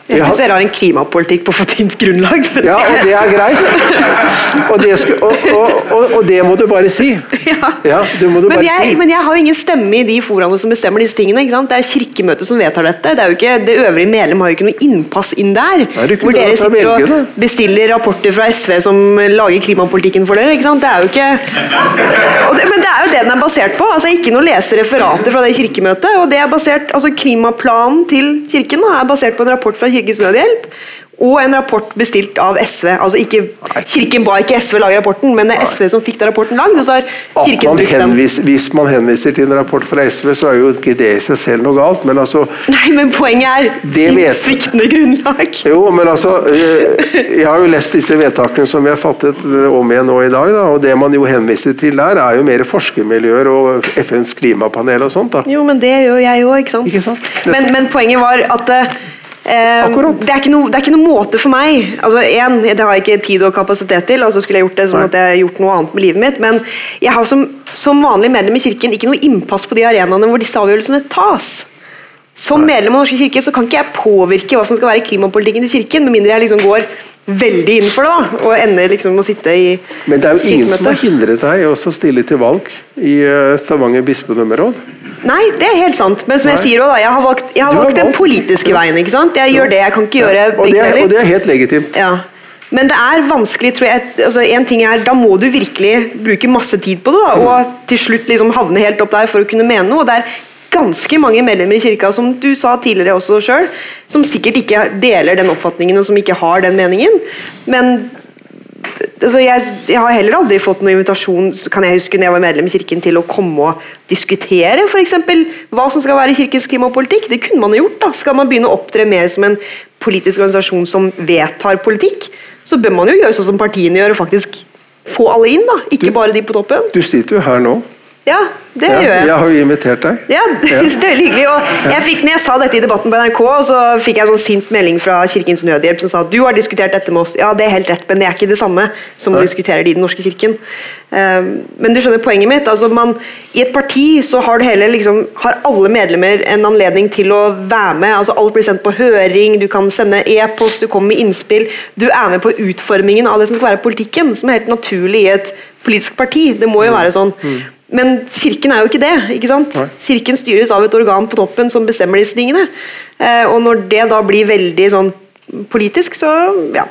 Jeg syns dere har en klimapolitikk på for tynt grunnlag. men- ja, og det er greit. Og det, sku- og, og, og, det må du bare si. Ja, du må du Men bare jeg, si. men jeg har jo ingen stemme i de foraene som bestemmer disse tingene. Det er Kirkemøtet som vedtar dette. Det ikke, det øvrige medlem har jo ikke noe innpass inn der. Er hvor dere sitter og bestiller rapporter fra SV som lager klimapolitikken for dere. Det er jo ikke... Det, men det er jo det den er basert på. altså Ikke noe lese referater fra det kirkemøtet. og det er basert, altså Klimaplanen til kirken da, er basert på en rapport fra Kirkens Nødhjelp. Og en rapport bestilt av SV. altså ikke, Kirken ba ikke SV lage rapporten, men det er SV som fikk den rapporten lagd. og så har kirken man brukt den. hvis man henviser til en rapport fra SV, så er jo ikke det i seg selv noe galt. Men altså Nei, men poenget er Det vet- sviktende grunnlag. Jo, men altså eh, Jeg har jo lest disse vedtakene som vi har fattet eh, om igjen nå i dag. Da, og Det man jo henviser til der, er jo mer forskermiljøer og FNs klimapanel og sånt. da. Jo, men det gjør jeg jo, ikke sant? Ikke sant? Men, men poenget var at eh, det, er ikke noe, det er ikke noe måte for meg. Altså, en, Det har jeg ikke tid og kapasitet til, altså skulle jeg gjort det, så at måtte jeg gjort noe annet med livet mitt. Men jeg har som, som vanlig medlem i Kirken ikke noe innpass på de arenaene hvor disse avgjørelsene tas. Som medlem av Norske kirke så kan ikke jeg påvirke hva som skal være klimapolitikken til Kirken, med mindre jeg liksom går veldig inn for det, da, og ender liksom med å sitte i Men det er jo ingen som har hindret deg i å stille til valg i eh, Stavanger bispedømmeråd. Nei, det er helt sant. Men som jeg Nei. sier også, da, jeg har valgt, jeg har valgt den politiske veien. ikke sant? Jeg gjør det. Jeg kan ikke gjøre og, det er, og det er helt legitimt. Ja. Men det er vanskelig, tror jeg. altså en ting er, Da må du virkelig bruke masse tid på det, da, og til slutt liksom havne helt opp der for å kunne mene noe. og det er ganske mange medlemmer i kirka som du sa tidligere også selv, som sikkert ikke deler den oppfatningen og som ikke har den meningen. Men altså jeg, jeg har heller aldri fått noen invitasjon kan jeg huske når jeg var medlem i kirken til å komme og diskutere for eksempel, hva som skal være kirkens klimapolitikk. Det kunne man jo gjort. da. Skal man begynne å opptre mer som en politisk organisasjon som vedtar politikk, så bør man jo gjøre sånn som partiene gjør, og faktisk få alle inn. da. Ikke bare de på toppen. Du sitter jo her nå. Ja, det Ja, gjør jeg. jeg har jo invitert deg. Ja, (laughs) det er veldig hyggelig. Og jeg fikk, når jeg sa dette i debatten på NRK, så fikk jeg en sånn sint melding fra Kirkens Nødhjelp som sa at du har diskutert dette med oss. Ja, det er helt rett, men det er ikke det samme som å diskuterer diskutere det i Den norske kirken. Um, men du skjønner poenget mitt. altså man, I et parti så har, hele, liksom, har alle medlemmer en anledning til å være med. altså Alt blir sendt på høring, du kan sende e-post, du kommer med innspill. Du er med på utformingen av det som skal være politikken, som er helt naturlig i et politisk parti. Det må jo være sånn. Men kirken er jo ikke det. ikke sant? Nei. Kirken styres av et organ på toppen som bestemmer disse tingene. Eh, og når det da blir veldig sånn politisk, så ja.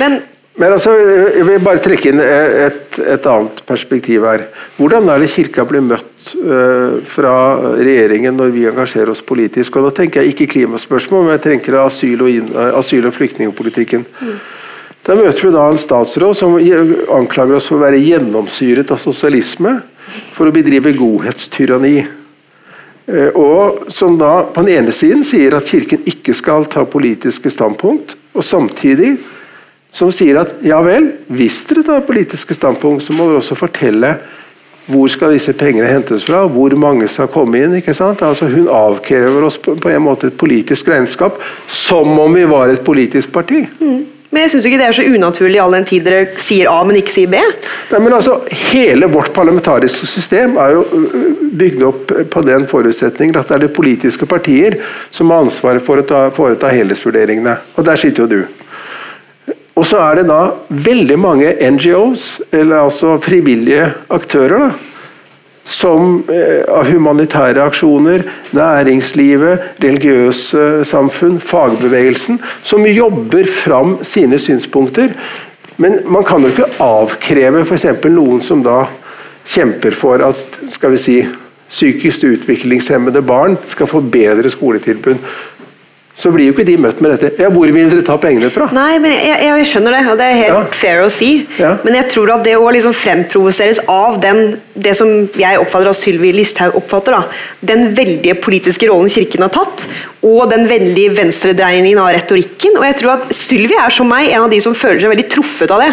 Men Men altså, jeg vil bare trekke inn et, et annet perspektiv her. Hvordan er det kirka blir møtt eh, fra regjeringen når vi engasjerer oss politisk? Og Da tenker jeg ikke klimaspørsmål, men jeg tenker asyl- og, inn, asyl og flyktningpolitikken. Da møter vi da en statsråd som anklager oss for å være gjennomsyret av sosialisme for å bedrive godhetstyranni. Eh, Og som da på den ene siden sier at Kirken ikke skal ta politiske standpunkt, og samtidig som sier at ja vel, hvis dere tar politiske standpunkt, så må dere også fortelle hvor skal disse pengene hentes fra, hvor mange skal komme inn. ikke sant? Altså Hun avkrever oss på, på en måte et politisk regnskap, som om vi var et politisk parti. Men jeg syns ikke det er så unaturlig all den tid dere sier A, men ikke sier B. Nei, men altså, Hele vårt parlamentariske system er jo bygd opp på den forutsetningen at det er de politiske partier som har ansvaret for å ta, foreta helhetsvurderingene. Og der sitter jo du. Og så er det da veldig mange NGOs, eller altså frivillige aktører, da, som eh, av humanitære aksjoner, næringslivet, religiøse samfunn, fagbevegelsen, som jobber fram sine synspunkter. Men man kan jo ikke avkreve f.eks. noen som da kjemper for at skal vi si, psykisk utviklingshemmede barn skal få bedre skoletilbud. Så blir jo ikke de møtt med dette. Ja, hvor vil dere ta pengene fra? Nei, men jeg, jeg, jeg skjønner det, og det er helt Ja. fair å si. Ja. Men jeg tror at det å liksom fremprovoseres av den, det som jeg oppfatter at Sylvi Listhaug oppfatter, da, den veldige politiske rollen Kirken har tatt, og den veldige venstredreiningen av retorikken Og jeg tror at Sylvi er som meg en av de som føler seg veldig truffet av det.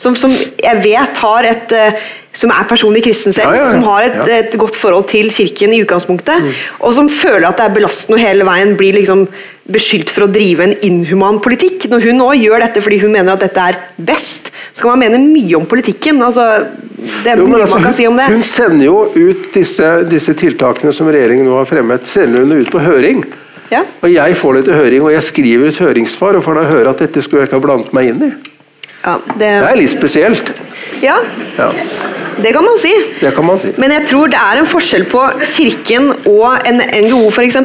Som, som jeg vet har et eh, som er personlig kristen selv, Ja, ja, ja. som har et, et godt forhold til kirken i utgangspunktet, og som føler at det er belastende og hele veien blir liksom beskyldt for å drive en inhuman politikk. Når hun òg gjør dette fordi hun mener at dette er best, så kan man mene mye om politikken. Altså, det er Jo, mye altså, man kan si om det. Hun sender jo ut disse, disse tiltakene som regjeringen nå har fremmet, sender hun ut på høring. Ja. Og Jeg får det til høring, og jeg skriver et høringssvar og får da høre at dette skulle jeg ikke ha blandet meg inn i. Ja, det, Det er litt spesielt. ja, Ja, det kan man si. det kan man si. Men jeg tror det er en forskjell på Kirken og en NGO, f.eks.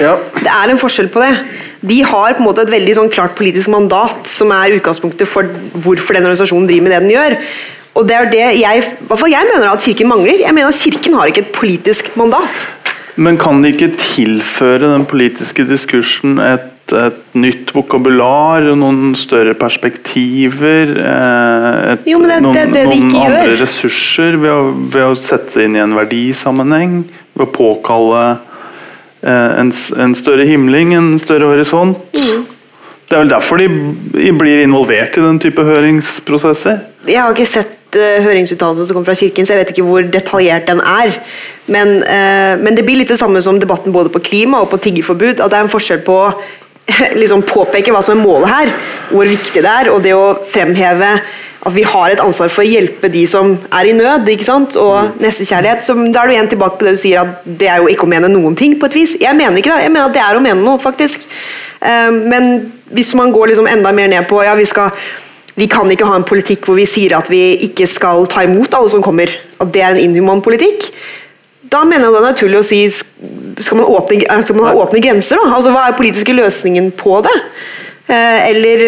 Ja. Det er en forskjell på det. De har på en måte et veldig sånn klart politisk mandat, som er utgangspunktet for hvorfor den organisasjonen driver med det den gjør. Og det er det jeg, jeg mener at Kirken mangler. Jeg mener at Kirken har ikke et politisk mandat. Men kan de ikke tilføre den politiske diskursen et, et nytt vokabular, noen større perspektiver, eh, et, Jo, det noen, det- det de noen andre gjør. ressurser ved å, ved å sette seg inn i en verdisammenheng? Ved å påkalle eh, en, en større himling, en større horisont? Mm. Det er vel derfor de blir involvert i den type høringsprosesser? Jeg har ikke sett uh, høringsuttalelsen som kommer fra Kirken, så jeg vet ikke hvor detaljert den er. Men, eh, men det blir litt det samme som debatten både på klima og på tiggerforbud. At det er en forskjell på (laughs) liksom påpeke hva som er målet her, hvor viktig det er, og det å fremheve at vi har et ansvar for å hjelpe de som er i nød, ikke sant? og nestekjærlighet. Så da er du igjen tilbake på det du sier at det er jo ikke å mene noen ting, på et vis. Jeg mener ikke det. Jeg mener at det er å mene noe, faktisk. Eh, men hvis man går liksom enda mer ned på ja, vi, skal, vi kan ikke ha en politikk hvor vi sier at vi ikke skal ta imot alle som kommer, at det er en inhuman politikk, da mener jeg det er naturlig å si skal man åpne, skal man åpne grenser? Da? Altså, hva er politiske løsningen på det? Eh, eller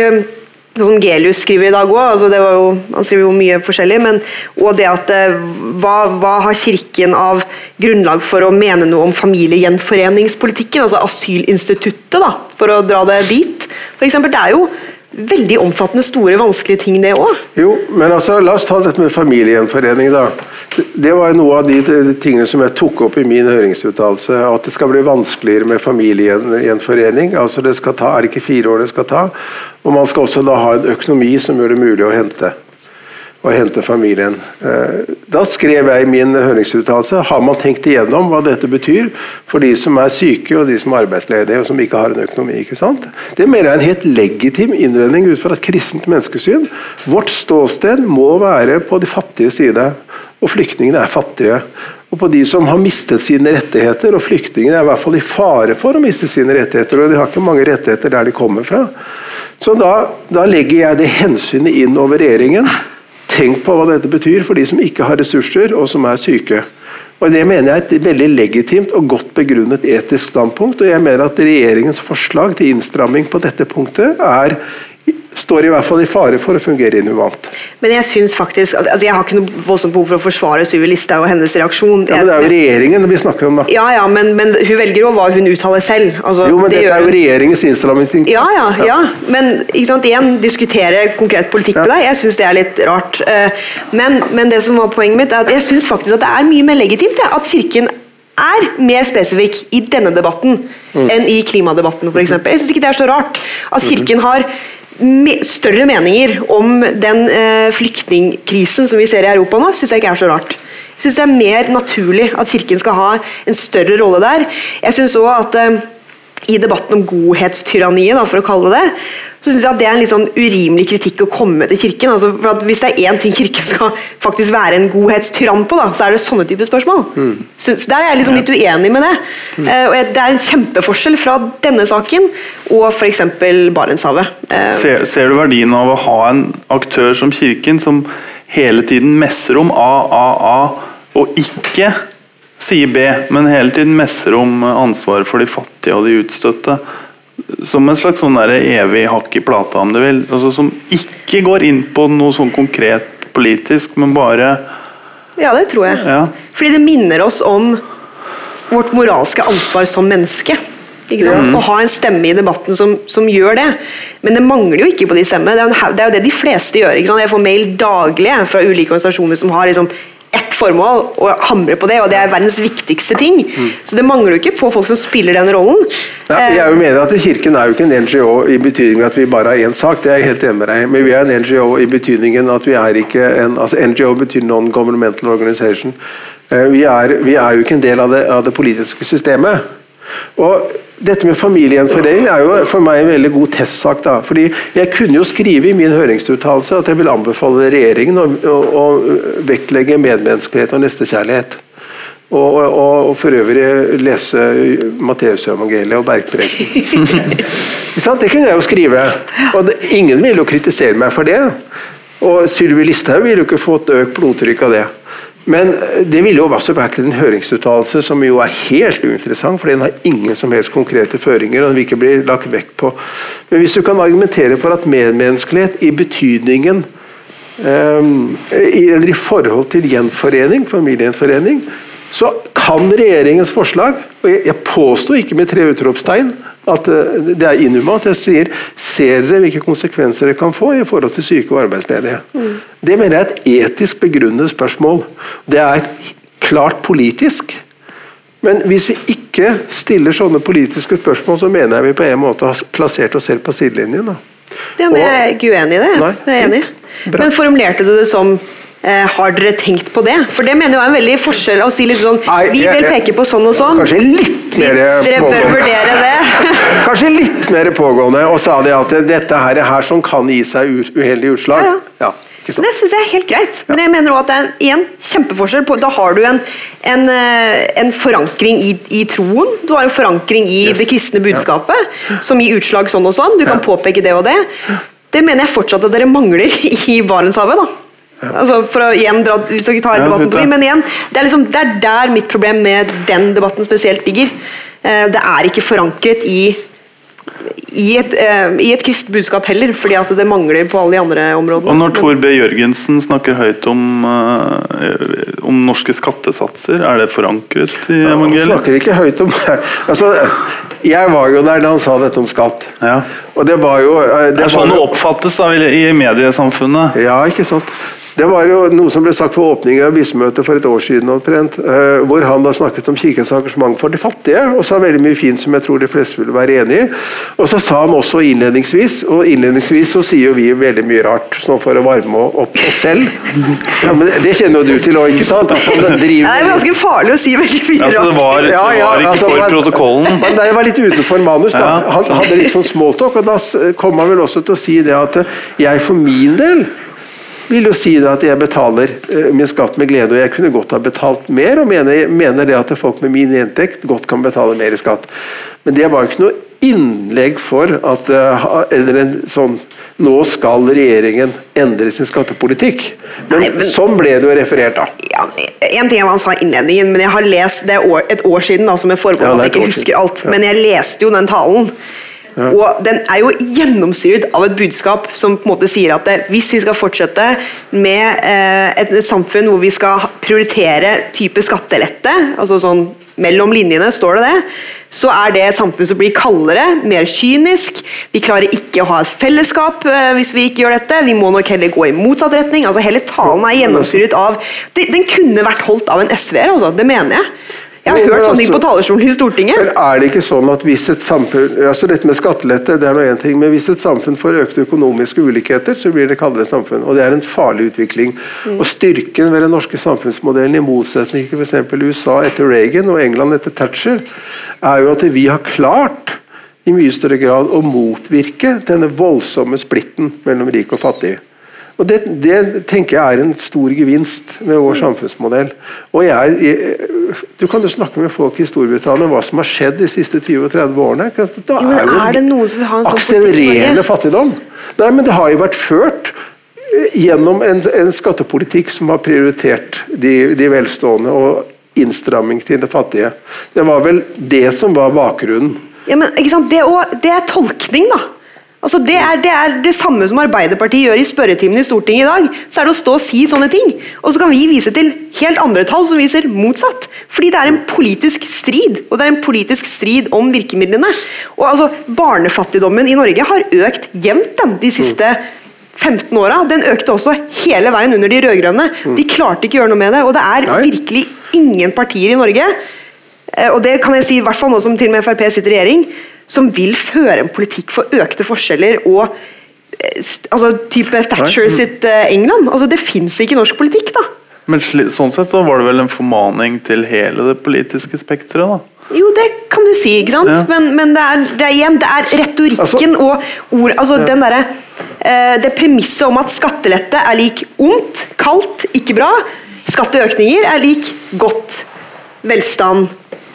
sånn som Gelius skriver i dag òg, altså han skriver jo mye forskjellig, men og det at eh, hva, hva, har Kirken av grunnlag for å mene noe om familiegjenforeningspolitikken, altså asylinstituttet, da, for å dra det dit? For eksempel, det er jo veldig omfattende, store, vanskelige ting, det òg. Jo, men altså, la oss ta dette med familiegjenforening, da. Det var noe av de tingene som jeg tok opp i min høringsuttalelse. At det skal bli vanskeligere med familiegjenforening. Altså det skal ta, Er det ikke fire år det skal ta? Og man skal også da ha en økonomi som gjør det mulig å hente og hente familien. Eh, da skrev jeg i min høringsuttalelse har man tenkt igjennom hva dette betyr for de som er syke og de som er arbeidsledige og som ikke har en økonomi. ikke sant? Det mener jeg er en helt legitim innvending ut fra et kristent menneskesyn. Vårt ståsted må være på de fattige side, og flyktningene er fattige. Og på de som har mistet sine rettigheter, og flyktningene er i hvert fall i fare for å miste sine rettigheter. og De har ikke mange rettigheter der de kommer fra. Så da, da legger jeg det hensynet inn over regjeringen tenk på hva dette betyr for de som ikke har ressurser og som er syke. Og Det mener jeg er et veldig legitimt og godt begrunnet etisk standpunkt. og jeg mener at Regjeringens forslag til innstramming på dette punktet er står i hvert fall i fare for å fungere inhumant. Men jeg synes faktisk, altså jeg har ikke noe voldsomt behov for å forsvare Syvi Listhaug og hennes reaksjon. Ja, men Det er jo regjeringen vi snakker om, da. Ja, ja, men, men hun velger jo hva hun uttaler selv. Altså, jo, men det dette er jo regjeringens innstrammingsinstinkt. Ja, ja, ja, ja. Men ikke sant, igjen, diskutere konkret politikk med deg, jeg syns det er litt rart. Eh, men, men, det som var poenget mitt, er at jeg syns faktisk at det er mye mer legitimt at Kirken er mer spesifikk i denne debatten mm. enn i klimadebatten f.eks. Jeg syns ikke det er så rart at Kirken har større meninger om den eh, flyktningkrisen som vi ser i Europa nå, syns jeg ikke er så rart. Jeg syns det er mer naturlig at Kirken skal ha en større rolle der. Jeg synes også at eh, i debatten om godhetstyranniet, for å kalle det det, så synes jeg at det er en litt sånn urimelig kritikk å komme til Kirken. Altså, for at Hvis det er én ting Kirken skal faktisk være en godhetstyrann på, da, så er det sånne typer spørsmål. Mm. Så der er jeg liksom litt uenig med det. Mm. Uh, og Det er en kjempeforskjell fra denne saken og f.eks. Barentshavet. Uh, ser, ser, du verdien av å ha en aktør som Kirken som hele tiden messer om A, A, A, og ikke sier B, men hele tiden messer om ansvaret for de fattige og de utstøtte? som en slags sånn evig hakk i plata, om du vil. Altså, som ikke går inn på noe sånn konkret politisk, men bare Ja, det tror jeg. Ja. Fordi det minner oss om vårt moralske ansvar som menneske. Mm. Å ha en stemme i debatten som, som, gjør det. Men det mangler jo ikke på de stemmene. Det, det, er jo det de fleste gjør. Jeg får mail daglig fra ulike organisasjoner som har liksom ett formål å hamre på det, og det er verdens viktigste ting. Mm. Så det mangler jo ikke på folk som spiller den rollen. Ja, jeg er mener at Kirken er jo ikke en NGO i betydningen at vi bare har én sak, det er jeg helt enig med deg Men vi er en NGO i betydningen at vi er ikke en altså NGO betyr Non-Governmental Organization. Eh, vi er, vi er, jo ikke en del av det, av det politiske systemet. Og dette med familiegjenforening er jo for meg en veldig god testsak. da, fordi Jeg kunne jo skrive i min høringsuttalelse at jeg vil anbefale regjeringen å, å, å vektlegge medmenneskelighet og nestekjærlighet. Og, og, og, for øvrig lese Matteusevangeliet og Bergpreken. (laughs) det kunne jeg jo skrive. Og det, ingen ville jo kritisere meg for det. Og Sylvi Listhaug ville jo ikke fått økt blodtrykk av det. Men det ville jo også vært en høringsuttalelse som jo er helt uinteressant, for den har ingen som helst konkrete føringer. og den vil ikke bli lagt vekt på. Men hvis du kan argumentere for at medmenneskelighet i betydningen um, eller i forhold til gjenforening, familiegjenforening, så kan regjeringens forslag og Jeg, jeg påstår ikke med tre utropstegn at eh, det er inhumant. Jeg sier ser dere hvilke konsekvenser det kan få i forhold til syke og arbeidsledige. Mm. Det mener jeg er et etisk begrunnet spørsmål. Det er klart politisk. Men hvis vi ikke stiller sånne politiske spørsmål, så mener jeg vi på en måte har plassert oss selv på sidelinjen. Da. Ja, men Jeg er ikke uenig i det. Nei, jeg er enig. Men formulerte du det som har dere tenkt på det? For det mener jeg er en veldig forskjell å si litt sånn Vi vil peke på sånn og sånn. Kanskje litt mer Dere bør vurdere det. Kanskje litt mer pågående, og sa de at dette her, er her som kan gi seg uheldige utslag. Ja, ja. ja? Det syns jeg er helt greit, men jeg mener også at det er en, en kjempeforskjell. på Da har du en, en, eh, en forankring i, i troen, du har en forankring i Yes. det kristne budskapet, som gir utslag sånn og sånn. Du kan Ja. påpeke det og det. Det mener jeg fortsatt at dere mangler i Barentshavet. da. Altså for å igjen dra, hvis dere tar Ja, debatten på men igjen, det er, liksom, det er der mitt problem med den debatten spesielt ligger. Eh, Det er ikke forankret i i et, eh, i et kristent budskap heller, fordi at det mangler på alle de andre områdene. Og når Tor B. Jørgensen snakker høyt om, eh, om norske skattesatser, er det forankret i Han snakker ikke høyt om (laughs) altså, Jeg var jo der da han sa dette om skatt. Ja. Og det var jo Det, Det er sånn det oppfattes da i mediesamfunnet. Ja, ikke sant. Det var jo noe som ble sagt på åpningen av bismøtet for et år siden, omtrent, eh, hvor han da snakket om kirkens engasjement for de fattige, og sa veldig mye fint som jeg tror de fleste ville være enig i. Og så sa han også innledningsvis, og innledningsvis så sier jo vi veldig mye rart, sånn for å varme opp oss selv. Ja, men det kjenner jo du til òg, ikke sant? Altså, det, driver det er ganske farlig å si veldig mye Altså, det var, det var ikke altså, for men- protokollen. Men det var litt utenfor manus. da. Han hadde litt sånn smalltalk, og da kommer kom han vel også til å si det at eh, jeg for min del vil jo si det at jeg betaler eh, min skatt med glede, og jeg kunne godt ha betalt mer, og mener, mener det at folk med min inntekt godt kan betale mer i skatt. Men det var jo ikke noe innlegg for at eh, eller en sånn nå skal regjeringen endre sin skattepolitikk. Men, Nei, men- sånn ble det jo referert, da. ja, En ting er hva han sa i innledningen, men jeg har lest det er år, et år siden, da, som jeg Ja, forbehold det er at jeg ikke husker alt. Ja. Men jeg leste jo den talen. Og den er jo gjennomsyret av et budskap som på en måte sier at det, hvis vi skal fortsette med eh, et, et samfunn hvor vi skal prioritere type skattelette, altså sånn mellom linjene står det det, så er det et samfunn som blir kaldere, mer kynisk. Vi klarer ikke å ha et fellesskap eh, hvis vi ikke gjør dette. Vi må nok heller gå i motsatt retning. altså Hele talen er gjennomsyret av det, Den kunne vært holdt av en SV-er, altså. Det mener jeg. Jeg har hørt sånne ting på altså- talerstolen i Stortinget. Men er det ikke sånn at hvis et samfunn altså Dette med skattelette det er noe en ting, men hvis et samfunn får økte økonomiske ulikheter, så blir det kaldere samfunn. Og det er en farlig utvikling. Mm. Og Styrken ved den norske samfunnsmodellen, i motsetning til f.eks. USA etter Reagan og England etter Thatcher, er jo at vi har klart i mye større grad å motvirke denne voldsomme splitten mellom rik og fattig. Og det, det tenker jeg er en stor gevinst med vår samfunnsmodell. Og jeg, jeg, Du kan jo snakke med folk i Storbritannia om hva som har skjedd de siste 20-30 årene. Da er, jo er det noen som vil ha en sånn akselererende fattigdom. Nei, men det har jo vært ført eh, gjennom en, en skattepolitikk som har prioritert de, de velstående og innstramming til de fattige. Det var vel det som var bakgrunnen. Ja, men ikke sant? Det, er også- det er tolkning, da. Altså, det, er, det er det samme som Arbeiderpartiet gjør i spørretimen i Stortinget i dag. Så er det å stå og si sånne ting. Og så kan vi vise til helt andre tall som viser motsatt. Fordi det er en politisk strid. Og det er en politisk strid om virkemidlene. Og altså, Barnefattigdommen i Norge har økt jevnt den, de siste 15 åra. Den økte også hele veien under de rød-grønne. De klarte ikke å gjøre noe med det. Og det er virkelig ingen partier i Norge Eh, og det kan jeg si i hvert fall nå som til og med Frp sitter i regjering, som vil føre en politikk for økte forskjeller og eh, altså type Thatcher sitt eh, England. Altså Det fins ikke i norsk politikk, da. Men sånn sett så var det vel en formaning til hele det politiske spekteret, da? Jo, det kan du si, ikke sant? Ja. Men, men det, er, det er igjen, det er retorikken og ord Altså den derre eh, Det premisset om at skattelette er lik ondt, kaldt, ikke bra. Skatteøkninger er lik godt. Velstand,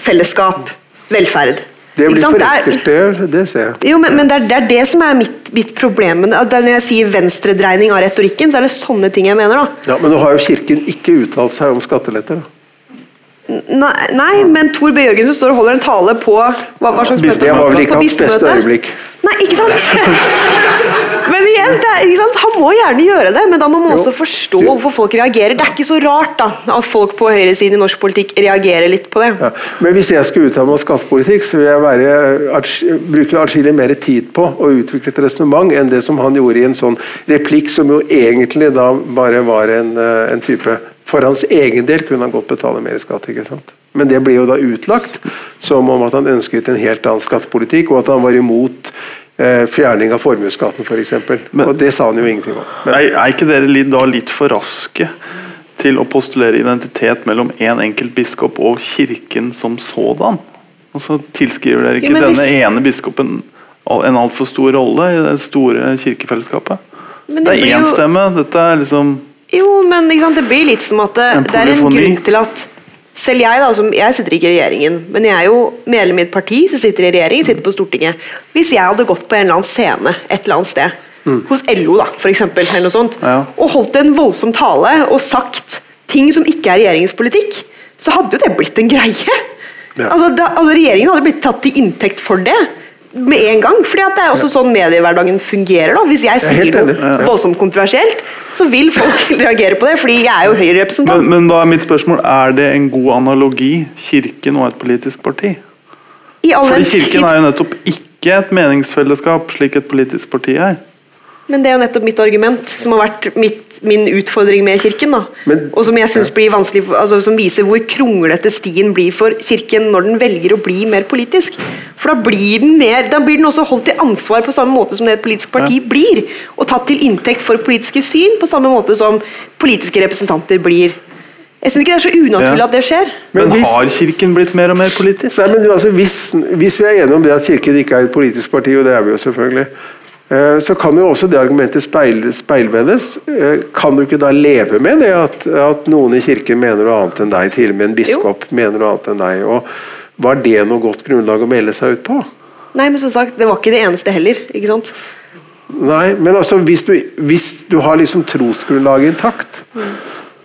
fellesskap, velferd. Det blir sant? for Det er- ser jeg. Jo, men, men det, er, det er det som er mitt, mitt problem. Når jeg sier venstredreining av retorikken, så er det sånne ting jeg mener. da. Ja, Men nå har jo Kirken ikke uttalt seg om skatteletter. da. Nei, nei men Tor B. Jørgensen står og holder en tale på hva, hva slags møte? Det var vel ikke På hans beste øyeblikk. Nei, ikke sant? (laughs) Men igjen, er, sant? Han må gjerne gjøre det, men da må man også forstå hvorfor folk reagerer. Det er ikke så rart da, at folk på høyresiden i norsk politikk reagerer litt på det. Ja. Men hvis jeg skulle uttale meg om skattepolitikk, så vil jeg være, bruke atskillig mer tid på å utvikle et resonnement enn det som han gjorde i en sånn replikk, som jo egentlig da bare var en, eh, en type For hans egen del kunne han godt betale mer skatt. ikke sant? Men det ble jo da utlagt som om at han ønsket en helt annen skattepolitikk, og at han var imot eh, fjerning av formuesskatten f.eks. Men- Og det sa han jo ingenting om. Men, Er, er ikke dere da litt for raske til å postulere identitet mellom én enkelt biskop og kirken som sådan? Og så tilskriver dere ikke Jo, men denne hvis- ene biskopen en altfor stor rolle i det store kirkefellesskapet? Men Det er én jo- stemme. Dette er liksom Jo, men det blir litt som at det, det er en grunn til at selv jeg, da, som, jeg sitter ikke i regjeringen, men jeg er jo medlem i et parti som sitter i regjering, sitter på Stortinget. Hvis jeg hadde gått på en eller annen scene et eller annet sted, hos LO da, for eksempel, eller noe sånt, Ja. og holdt en voldsom tale og sagt ting som ikke er regjeringens politikk, så hadde jo det blitt en greie. Ja. Altså, da, altså Regjeringen hadde blitt tatt til inntekt for det med en gang. fordi det er også sånn mediehverdagen fungerer. da. Hvis jeg er sier noe enig. voldsomt kontroversielt, så vil folk (laughs) reagere på det, fordi jeg er jo Høyre-representant. men, men da er mitt spørsmål Er det en god analogi, Kirken og et politisk parti? I all Fordi Kirken er jo nettopp ikke et meningsfellesskap, slik et politisk parti er. Men det er jo nettopp mitt argument, som har vært mitt, min utfordring med Kirken. da. Men- og som jeg synes blir vanskelig, altså som viser hvor kronglete stien blir for Kirken når den velger å bli mer politisk. For da blir den, mer, da blir den også holdt til ansvar på samme måte som det et politisk parti blir. Og tatt til inntekt for politiske syn på samme måte som politiske representanter blir. Jeg syns ikke det er så unaturlig Ja. at det skjer. Men Men, hvis- har Kirken blitt mer og mer politisk? Nei, men altså, hvis, hvis vi er enige om det at Kirken ikke er et politisk parti, og det er vi jo selvfølgelig, så kan jo også det argumentet speil, speilvendes. Eh, Kan du ikke da leve med det at, at noen i Kirken mener noe annet enn deg, til og med en biskop mener noe annet enn deg? og Var det noe godt grunnlag å melde seg ut på? Nei, men som sagt, det var ikke det eneste heller. ikke sant? Nei, men altså hvis du, hvis du har liksom trosgrunnlaget intakt,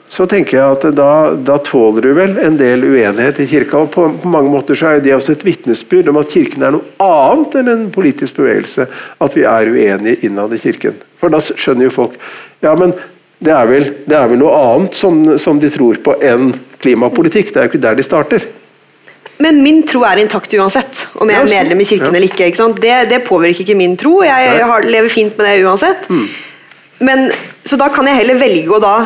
så tenker jeg at da, da tåler du vel en del uenighet i kirka. og på, på mange måter så er det også et vitnesbyrd om at kirken er noe annet enn en politisk bevegelse. At vi er uenige innad i kirken. For da skjønner jo folk ja, men det er vel, det er vel noe annet som, som de tror på enn klimapolitikk. Det er jo ikke der de starter. Men min tro er intakt uansett, om jeg er medlem i kirken ja. eller ikke. ikke? Det, det påvirker ikke min tro. Jeg, Nei. har, lever fint med det uansett. Men, så da kan jeg heller velge å da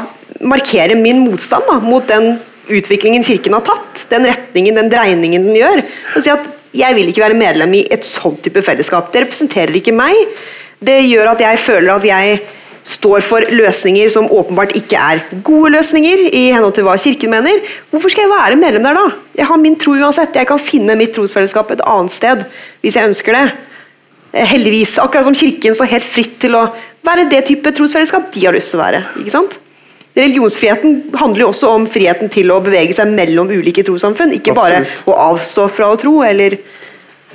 markere min motstand da, mot den utviklingen kirken har tatt. Den retningen, den dreiningen den gjør. Og si at jeg vil ikke være medlem i et sånn type fellesskap. Det representerer ikke meg. Det gjør at jeg føler at jeg står for løsninger som åpenbart ikke er gode løsninger, i henhold til hva Kirken mener. Hvorfor skal jeg være medlem der da? Jeg har min tro uansett. Jeg kan finne mitt trosfellesskap et annet sted hvis jeg ønsker det. Eh, Heldigvis. Akkurat som Kirken står helt fritt til å være det type trosfellesskap de har lyst til å være. ikke sant? Religionsfriheten handler jo også om friheten til å bevege seg mellom ulike trossamfunn, ikke bare Absolutt. å avstå fra å tro, eller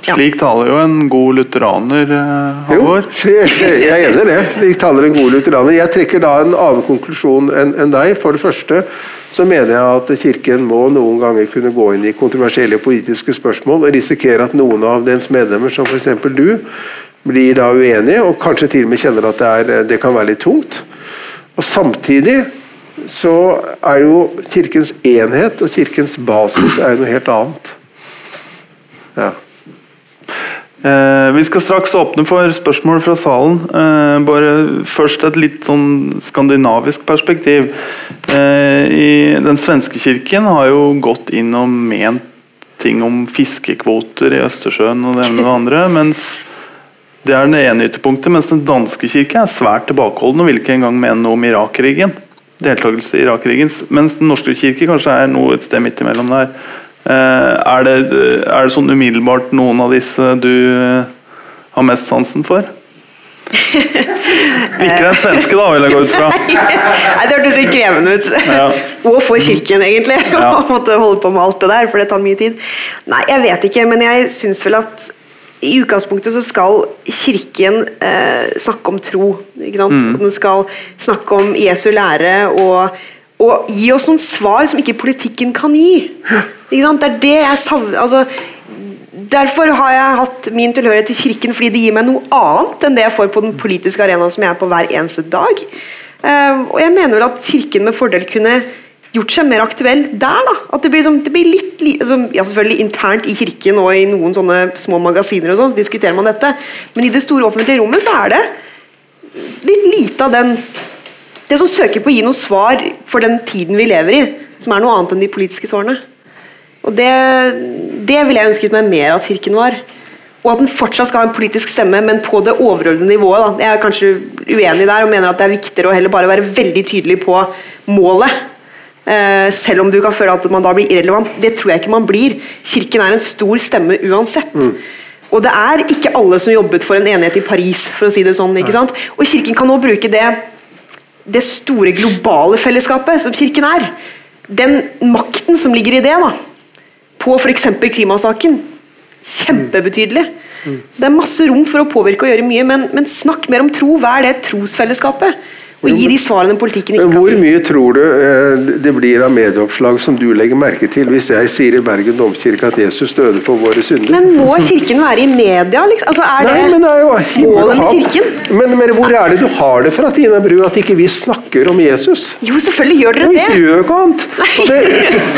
Ja. Slik taler jo en god lutheraner, eh, Jo, Halvor. (laughs) jeg er enig i det. Slik taler en god lutheraner. Jeg trekker da en annen konklusjon enn enn deg. For det første så mener jeg at Kirken må noen ganger kunne gå inn i kontroversielle politiske spørsmål og risikere at noen av dens medlemmer, som f.eks. du, blir da uenige og kanskje til og med kjenner at det, er, det kan være litt tungt. Og Samtidig så er jo Kirkens enhet og Kirkens basis er noe helt annet. Ja. Eh, vi skal straks åpne for spørsmål fra salen. Eh, bare først et litt sånn skandinavisk perspektiv. Eh, i Den svenske kirken har jo gått inn og ment ting om fiskekvoter i Østersjøen og det ene og det andre. (laughs) mens det er det ene ytterpunktet, mens den danske kirke er svært tilbakeholden og vil ikke engang mene noe om Irak-krigen. Deltakelse i Irak-krigen. Mens den norske kirke kanskje er noe et sted midt imellom der. Eh, er, det, er det sånn umiddelbart noen av disse du eh, har mest sansen for? (laughs) Ikke den svenske, da, vil jeg gå ut fra. (laughs) Nei, Det hørtes litt krevende ut. Ja. (laughs) Og for kirken, egentlig. Ja. Å måtte holde på med alt det der, for det tar mye tid. Nei, jeg vet ikke, men jeg syns vel at i utgangspunktet så skal Kirken eh, snakke om tro. Mm. Den skal snakke om Jesu lære og, og gi oss noen svar som ikke politikken kan gi. Det er det jeg savner altså, Derfor har jeg hatt min tilhørighet til Kirken, fordi det gir meg noe annet enn det jeg får på den politiske arenaen som jeg er på hver eneste dag. Eh, og jeg mener vel at Kirken med fordel kunne gjort seg mer aktuell der. da. At det blir, liksom, det blir litt, li- altså, ja selvfølgelig Internt i Kirken og i noen sånne små magasiner og sånn, diskuterer man dette. Men i det store offentlige rommet så er det litt lite av den Det som søker på å gi noe svar for den tiden vi lever i, som er noe annet enn de politiske svarene. Og det, det ville jeg ønsket meg mer at Kirken var. Og at den fortsatt skal ha en politisk stemme, men på det overordnede nivået. Da. Jeg er kanskje uenig der og mener at det er viktigere å heller bare være veldig tydelig på målet. Eh, selv om du kan føle at man da blir irrelevant. Det tror jeg ikke man blir. Kirken er en stor stemme uansett. Og det er ikke alle som jobbet for en enighet i Paris, for å si det sånn. ikke sant? Og Kirken kan nå bruke det, det store globale fellesskapet som Kirken er. Den makten som ligger i det, da, på f.eks. klimasaken, kjempebetydelig. Så Det er masse rom for å påvirke og gjøre mye, men, men snakk mer om tro. Hva er det trosfellesskapet? Og gi de svarene politikken ikke kan hvor mye tror du eh, det blir av medieoppslag som du legger merke til hvis jeg sier i Bergen domkirke at Jesus døde for våre synder? Men må Kirken være i media? Liksom? Altså, er Nei, det men det er jo målet med. Kirken? Men, men hvor er det du har det fra, Tina Bru, at ikke vi snakker om Jesus? Jo, selvfølgelig gjør dere det. vi gjør ikke annet. Det,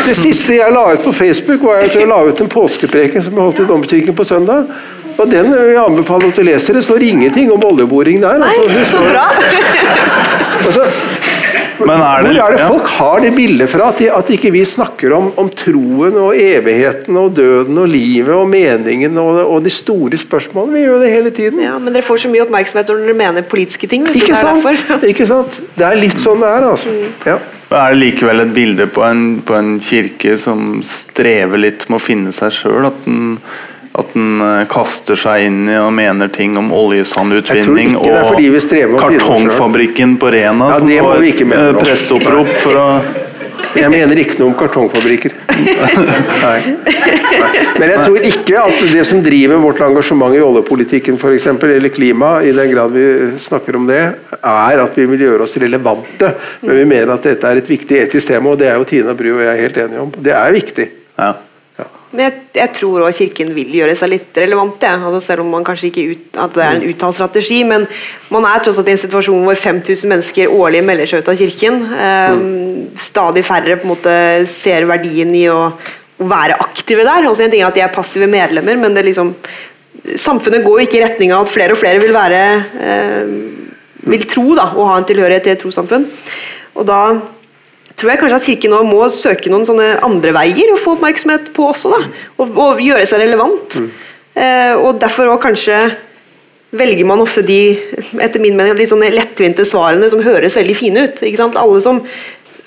det siste jeg la ut på Facebook, var at jeg la ut en påskepreken som jeg holdt i Domkirken på søndag. Og den vil jeg anbefale at du leser. Det står ingenting om oljeboring der. Nei, altså. Det så bra. (laughs) altså, Men er det, hvor er det folk har det bildet fra? At, de, at ikke vi snakker om, om troen og evigheten og døden og livet og meningen og, og de store spørsmålene. Vi gjør det hele tiden. Ja, men dere får så mye oppmerksomhet når dere mener politiske ting. Ikke sant? (laughs) Ikke sant? Det er litt sånn det er, altså. Ja. Er det likevel et bilde på en, på en kirke som strever litt med å finne seg sjøl? At den, at den eh, kaster seg inn i og mener ting om oljesandutvinning er selv. kartongfabrikken på Rena, Ja, som var presteopprop for å (laughs) Jeg mener ikke noe om kartongfabrikker. (laughs) Nei. Nei. Men jeg tror ikke at det som driver vårt engasjement i oljepolitikken for eksempel, eller klima, i den grad vi snakker om det, er at vi vil gjøre oss relevante. Men vi mener at dette er et viktig etisk tema, og det er jo Tina Bru og jeg helt enige om. Det er viktig. ja. Men jeg, jeg tror også Kirken vil gjøre seg litt relevant, ja. altså selv om man kanskje ikke ut, at det er en uttalt strategi. Men man er tross alt i en situasjon hvor 5000 mennesker årlig melder seg ut av Kirken. Eh, Stadig færre på en måte ser verdien i å, å være aktive der. Også en ting er at de er passive medlemmer, men det liksom, samfunnet går jo ikke i retning av at flere og flere vil være eh, vil tro da, og ha en tilhørighet til et trossamfunn. Og da tror jeg kanskje at Kirken nå må søke noen sånne andre veier å få oppmerksomhet på også. da, Og, og gjøre seg relevant. Eh, og derfor også kanskje velger man ofte de etter min mening, de sånne lettvinte svarene som høres veldig fine ut. ikke sant? Alle som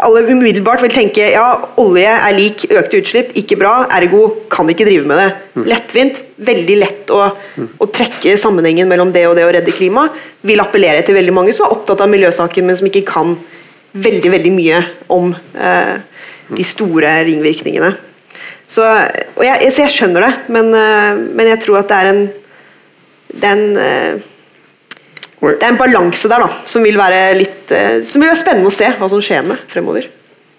alle umiddelbart vil tenke ja, olje er lik økte utslipp, ikke bra, ergo kan ikke drive med det. Lettvint, veldig lett å, å trekke sammenhengen mellom det og det å redde klima. Vil appellere til veldig mange som er opptatt av miljøsaken, men som ikke kan veldig veldig mye om eh, de store ringvirkningene. Så, jeg, så jeg skjønner det, men, eh, men jeg tror at det er en det er en, eh, det er en balanse der da, som vil være litt eh, Som vil være spennende å se hva som skjer med fremover.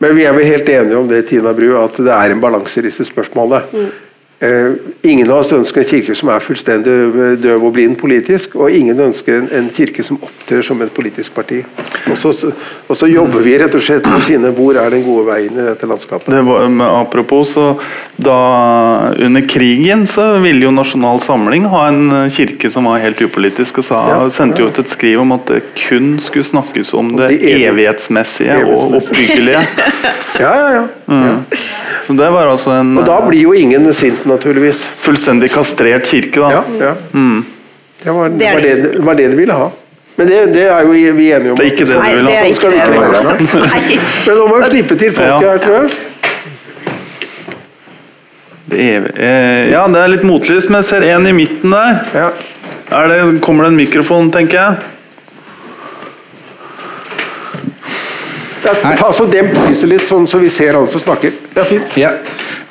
Men vi er vel helt enige om det, Tina Bru, at det er en balanse i disse spørsmålene. Eh, ingen av oss ønsker en kirke som er fullstendig døv og blind politisk, og ingen ønsker en, en kirke som opptrer som et politisk parti. Og så, og så jobber vi rett og slett med å finne hvor er den gode veien i dette landskapet. Det var, apropos, så da Under krigen så ville jo Nasjonal Samling ha en eh, kirke som var helt upolitisk, og sa, Ja, sendte jo ut et skriv om at det kun skulle snakkes om det det evighetsmessige, evighetsmessige og oppbyggelige. (laughs) Ja, ja, ja. Så det var altså en Og da eh, blir jo ingen sint, naturligvis. fullstendig kastrert kirke, da. Ja, ja. Det, var, det, Det var det. var det de ville ha. Men det, det er jo vi enige om. Det er ikke det de du vil ha. Sånn skal det ikke være. Nei. (laughs) Men nå må vi slippe til folket Ja. her, tror jeg. Det er, eh, ja, det er litt motlyst, men jeg ser en i midten der. Ja. Er det, kommer det en mikrofon, tenker jeg? Ja, ta så Demp lyset litt, sånn så vi ser alle som snakker. Det er fint. Ja.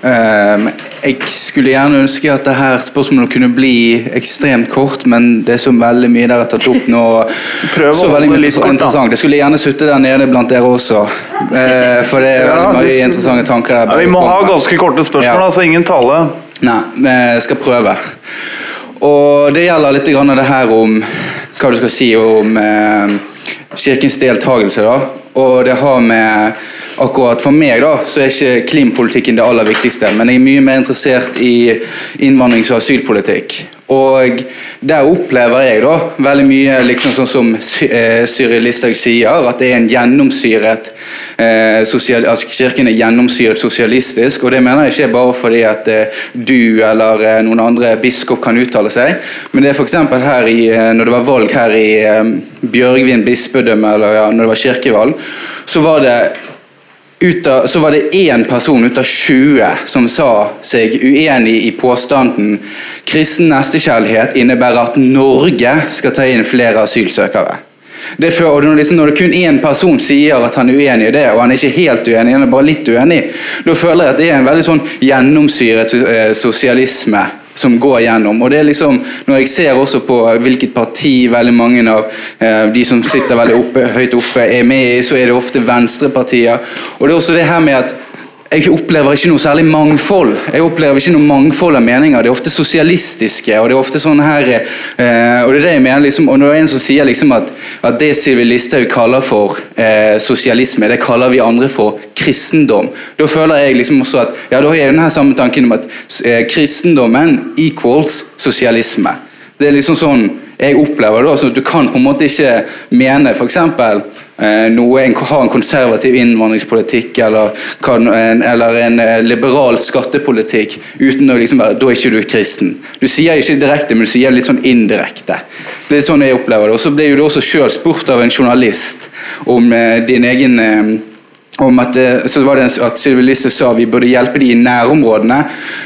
Um, jeg skulle gjerne ønske at det her spørsmålet kunne bli ekstremt kort, men det er så veldig mye dere har tatt opp nå. Prøv så veldig mye interessant. Jeg skulle gjerne sittet der nede blant dere også. Uh, for det er Ja, veldig mange interessante tanker der. Ja, vi må ha ganske korte spørsmål, Ja. altså ingen tale. Nei, vi skal prøve. Og det gjelder litt grann det her om hva du skal si om eh, kirkens deltakelse. da. Og det har med akkurat For meg da, så er ikke klimapolitikken det aller viktigste, men jeg er mye mer interessert i innvandrings- og asylpolitikk. Og der opplever jeg da veldig mye liksom sånn som Sy- eh, Listhaug sier, at det er en gjennomsyret eh, sosial, altså Kirken er gjennomsyret sosialistisk, og det mener jeg ikke bare fordi at eh, du eller eh, noen andre biskop kan uttale seg, men det er f.eks. her i, eh, når det var valg her i eh, Bjørgvin bispedømme, eller ja, når det var kirkevalg, så var det av, så var det én person ut av 20 som sa seg uenig i påstanden kristen nestekjærlighet innebærer at Norge skal ta inn flere asylsøkere. Det for, og når, liksom, når det kun én person sier at han er uenig i det, og han er ikke helt uenig, han er bare litt uenig, da føler jeg at det er en veldig sånn gjennomsyret eh, sosialisme som går gjennom. Og det er liksom, Når jeg ser også på hvilket parti veldig mange av eh, de som sitter veldig oppe, høyt oppe, er med i, så er det ofte venstrepartier. Og det er også det her med at jeg opplever ikke noe særlig mangfold. Jeg opplever ikke noe mangfold av meninger. Det er ofte sosialistiske. Og det er ofte sånn her, eh, og det er det jeg mener, liksom, og når det er en som sier liksom at, at det Sylvi Listhaug kaller for eh, sosialisme, det kaller vi andre for kristendom, da føler jeg liksom også at ja, da har jeg denne samme tanken om at eh, kristendommen equals sosialisme. Det er liksom sånn jeg opplever da, Sånn at du kan på en måte ikke mene f.eks. Eh, noe en, har en konservativ innvandringspolitikk eller, kan, en, eller en eh, liberal skattepolitikk uten å liksom være Da er ikke du kristen. Du sier ikke direkte, men du sier litt sånn indirekte. Det er sånn jeg opplever det. Og så ble du også sjøl spurt av en journalist om eh, din egen eh, om at, eh, så var det at Sylvi Listhaug sa vi burde hjelpe de i nærområdene.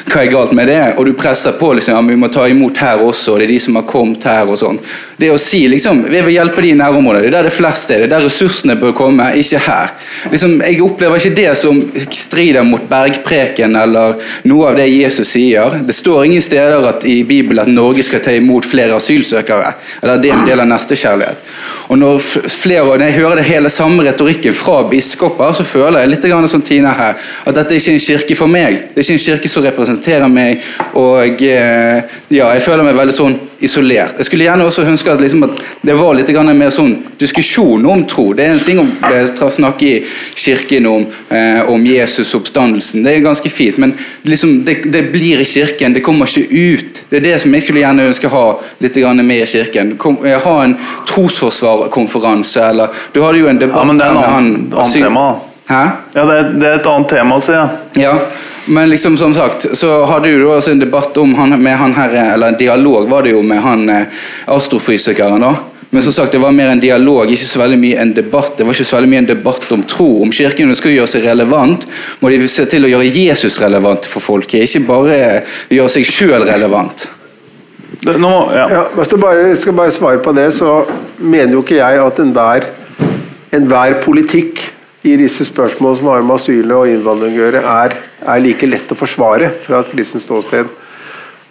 Hva er galt med det? Og du presser på liksom, ja, vi må ta imot her også, og det er de som har kommet her. og sånn. Det å si liksom, vi vil hjelpe de i nærområdene, det er der det fleste er, det er der ressursene bør komme, ikke her. Liksom, jeg opplever ikke det som strider mot bergpreken eller noe av det Jesus sier. Det står ingen steder at, i Bibelen at Norge skal ta imot flere asylsøkere. eller det er en del av nestekjærlighet. Og når flere, når jeg hører det hele samme retorikken fra biskoper, så føler jeg litt grann som Tina her, at dette er ikke en kirke for meg. Det er ikke en kirke som representerer meg. Og eh, ja, jeg føler meg veldig sånn isolert. Jeg skulle gjerne også ønske at, liksom, at det var litt mer sånn diskusjon om tro. Det er en ting å snakke i kirken om, eh, om Jesus oppstandelsen. Det er ganske fint, men liksom, det, det, blir i kirken. Det kommer ikke ut. Det er det som jeg skulle gjerne ønske å ha litt med i kirken. Kom, ha en trosforsvarkonferanse, eller Du hadde jo en debatt ja, men det er en annen, annen tema. Hæ? Ja, det er, det er, et annet tema å si. Ja. ja. Men liksom som sagt, så hadde du også en debatt om han, med han her, eller en dialog var det jo med han eh, astrofysikeren. da. Men som sagt, det var mer en dialog, ikke så veldig mye en debatt. Det var ikke så veldig mye en debatt om tro. Om kirken skal gjøre seg relevant, må de se til å gjøre Jesus relevant for folket. Ikke bare gjøre seg sjøl relevant. Det, nå, ja. Ja, hvis jeg bare, skal bare svare på det, så mener jo ikke jeg at enhver en politikk i disse spørsmålene som har med asyl og innvandring å gjøre, er, er, like lett å forsvare fra et kristent ståsted.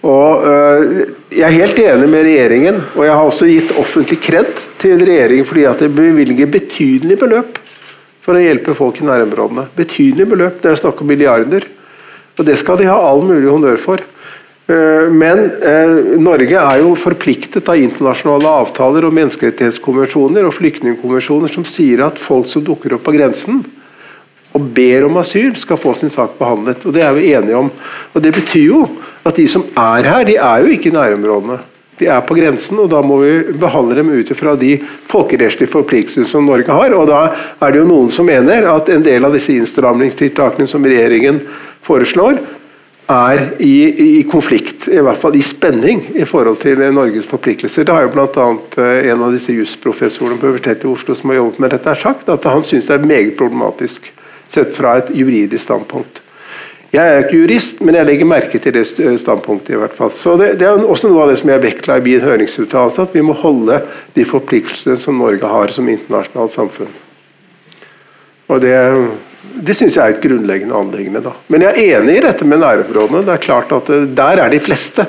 Og øh, Jeg er helt enig med regjeringen, og jeg har også gitt offentlig kred til regjeringen fordi at det bevilger betydelige beløp for å hjelpe folk i nærområdene. Betydelige beløp, det er snakk om milliarder. Og det skal de ha all mulig honnør for. Eh, men eh, Norge er jo forpliktet av internasjonale avtaler og menneskerettighetskonvensjoner og flyktningkonvensjoner som sier at folk som dukker opp på grensen og ber om asyl, skal få sin sak behandlet. og Det er vi enige om. Og Det betyr jo at de som er her, de er jo ikke i nærområdene. De er på grensen, og da må vi behandle dem ut fra de folkerettslige forpliktelsene som Norge har. og Da er det jo noen som mener at en del av disse innstramningstiltakene som regjeringen foreslår, er i, i, konflikt, i hvert fall i spenning, i forhold til Norges forpliktelser. Det har jo bl.a. Eh, en av disse jusprofessorene på Universitetet i Oslo som har jobbet med dette, sagt at han syns det er meget problematisk sett fra et juridisk standpunkt. Jeg er ikke jurist, men jeg legger merke til det standpunktet. i hvert fall. Så det, det, er også noe av det som jeg vektla i min høringsuttalelse, at vi må holde de forpliktelsene som Norge har som internasjonalt samfunn. Og det det syns jeg er et grunnleggende anliggende. da. Men jeg er enig i dette med nærområdene. Det er klart at eh, Der er de fleste.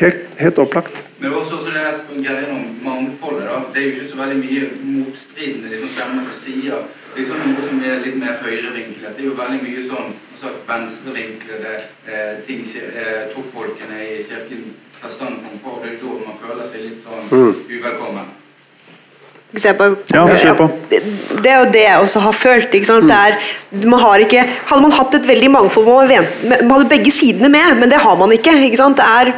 Helt, helt opplagt. Men også, også det her om mangfoldet. da. Det er jo ikke så veldig mye motstridende liksom, stemmer på sida. Liksom noe som er litt mer høyrevinklet. Det er jo veldig mye sånn altså, venstrevinklede eh, ting eh, toppfolkene i kirken tar standpunkt på. Det er da man føler seg litt sånn mm. uvelkommen. Bare, ja, på. Det er jo det jeg også har følt. Mm. Er, man ikke, hadde man hatt et veldig mangfold, man, man hadde begge sidene med, men det har man ikke. ikke Det er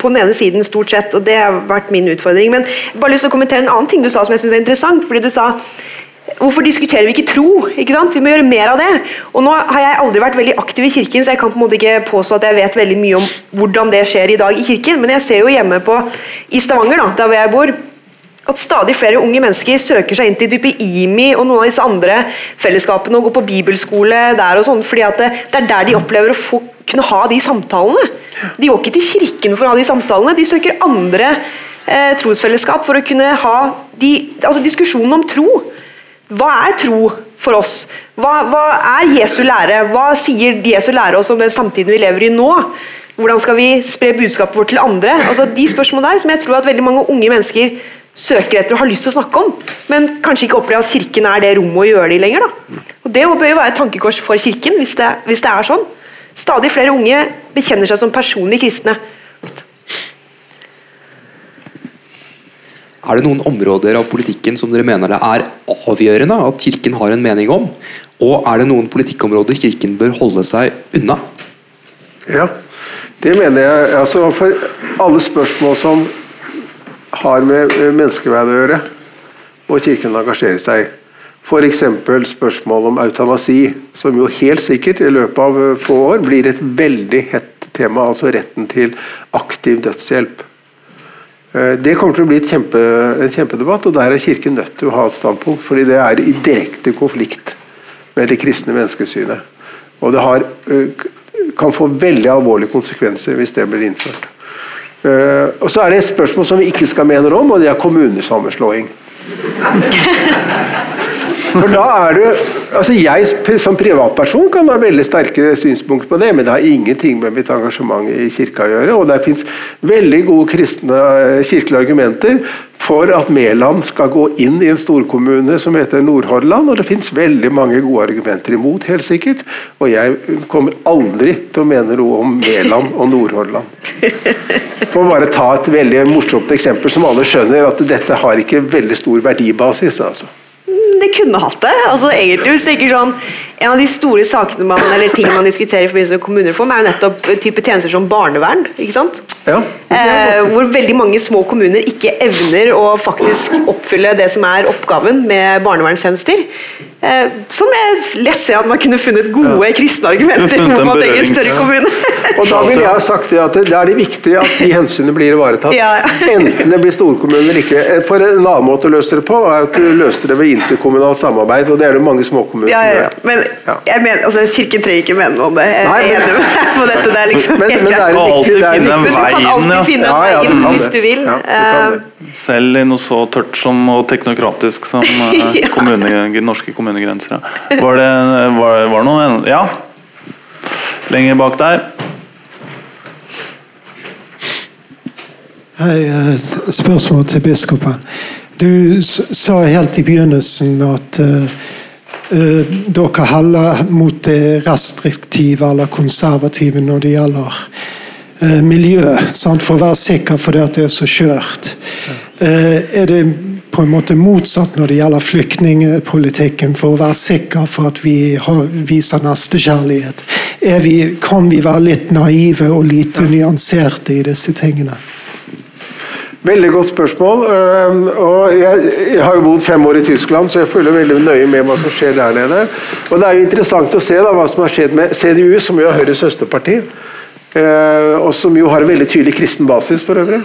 på den ene siden stort sett, og det har vært min utfordring. Men jeg har bare lyst til å kommentere en annen ting du sa som jeg synes er interessant. fordi du sa Hvorfor diskuterer vi ikke tro? Ikke? Vi må gjøre mer av det. Og nå har jeg aldri vært veldig aktiv i kirken, så jeg kan på en måte ikke påstå at jeg vet veldig mye om hvordan det skjer i dag i kirken, men jeg ser jo hjemme på, i Stavanger, da, der hvor jeg bor, At stadig flere unge mennesker søker seg inn til type IMI og noen av disse andre fellesskapene og går på bibelskole der og sånn, fordi det, det er der de opplever å få, kunne ha de samtalene. De går ikke til kirken for å ha de samtalene, de søker andre eh, trosfellesskap for å kunne ha de, altså diskusjonen om tro. Hva er tro for oss? Hva, hva er Jesu lære? Hva sier Jesu lære oss om den samtiden vi lever i nå? Hvordan skal vi spre budskapet vårt til andre? Altså De spørsmålene der som jeg tror at veldig mange unge mennesker søker etter og har lyst til å snakke om, men kanskje ikke opplever at Kirken er det rommet å gjøre det i lenger. Da. Og Det bør jo være et tankekors for Kirken, hvis det, hvis det er sånn. Stadig flere unge bekjenner seg som personlig kristne. Er det noen områder av politikken som dere mener det er avgjørende at Kirken har en mening om? Og er det noen politikkområder Kirken bør holde seg unna? Ja, det mener jeg. Altså, for alle spørsmål som har med menneskeverd å gjøre, må Kirken engasjere seg. F.eks. spørsmål om eutanasi, som jo helt sikkert i løpet av få år blir et veldig hett tema. Altså retten til aktiv dødshjelp. Eh, det kommer til å bli kjempe, en kjempedebatt, og der er Kirken nødt til å ha et standpunkt. fordi det er i direkte konflikt med det kristne menneskesynet. Og det har, eh, kan få veldig alvorlige konsekvenser hvis det blir innført. Uh, og Så er det et spørsmål som vi ikke skal mene om, og det er kommunesammenslåing. (laughs) For da er det, altså Jeg som privatperson kan ha veldig sterke synspunkter på det, men det har ingenting med mitt engasjement i kirka å gjøre. Og det fins veldig gode kristne eh, kirkelige argumenter for at Mæland skal gå inn i en storkommune som heter Nordhordland. Og det fins veldig mange gode argumenter imot, helt sikkert. Og jeg kommer aldri til å mene noe om Mæland og Nordhordland. For å bare ta et veldig morsomt eksempel som alle skjønner, at dette har ikke veldig stor verdibasis. altså det kunne hatt det. Altså, egentlig, hvis det ikke sånn, En av de store sakene man, eller tingene man diskuterer i forbindelse med kommunereform, er jo nettopp type tjenester som barnevern. ikke sant? Ja, eh, hvor veldig mange små kommuner ikke evner å faktisk oppfylle det som er oppgaven med barnevernstjenester. Eh, som jeg lett ser at man kunne funnet gode ja. kristne argumenter for man trenger en større kommune. og da vil jeg ha sagt det at det er det viktig at de hensynene blir ivaretatt. Ja. Enten det blir storkommune eller ikke. For En annen måte å løse det på er at du løser det ved interkommunalt samarbeid. og Det er det mange småkommuner ja, ja, Men jeg mener, altså, Kirken trenger ikke mene noe om det. Jeg er enig med deg på dette. Det er liksom men, men det er viktig, det er viktig. Du kan alltid finne en vei inn hvis du vil. Ja, du selv i noe så tørt som, og teknokratisk som (laughs) eh, ja. kommune, norske kommunegrenser. Var det var, var noe Ja. Lenger bak der. Hei, eh, spørsmål til biskopen. Du sa helt i begynnelsen at uh, dere heller mot det restriktive eller konservative når det gjelder uh, miljø, sant? for å være sikker fordi at det er så skjørt. Uh, er det på en måte motsatt når det gjelder flyktningpolitikken, for å være sikker for at vi har, viser nestekjærlighet? Vi, kan vi være litt naive og lite nyanserte i disse tingene? Veldig godt spørsmål. Og jeg, har jo bodd fem år i Tyskland, så jeg følger veldig nøye med hva som skjer der nede. Og Det er jo interessant å se da, hva som har skjedd med CDU, som jo er Høyres søsterparti. Eh, og som jo har en veldig tydelig kristen basis for øvrig.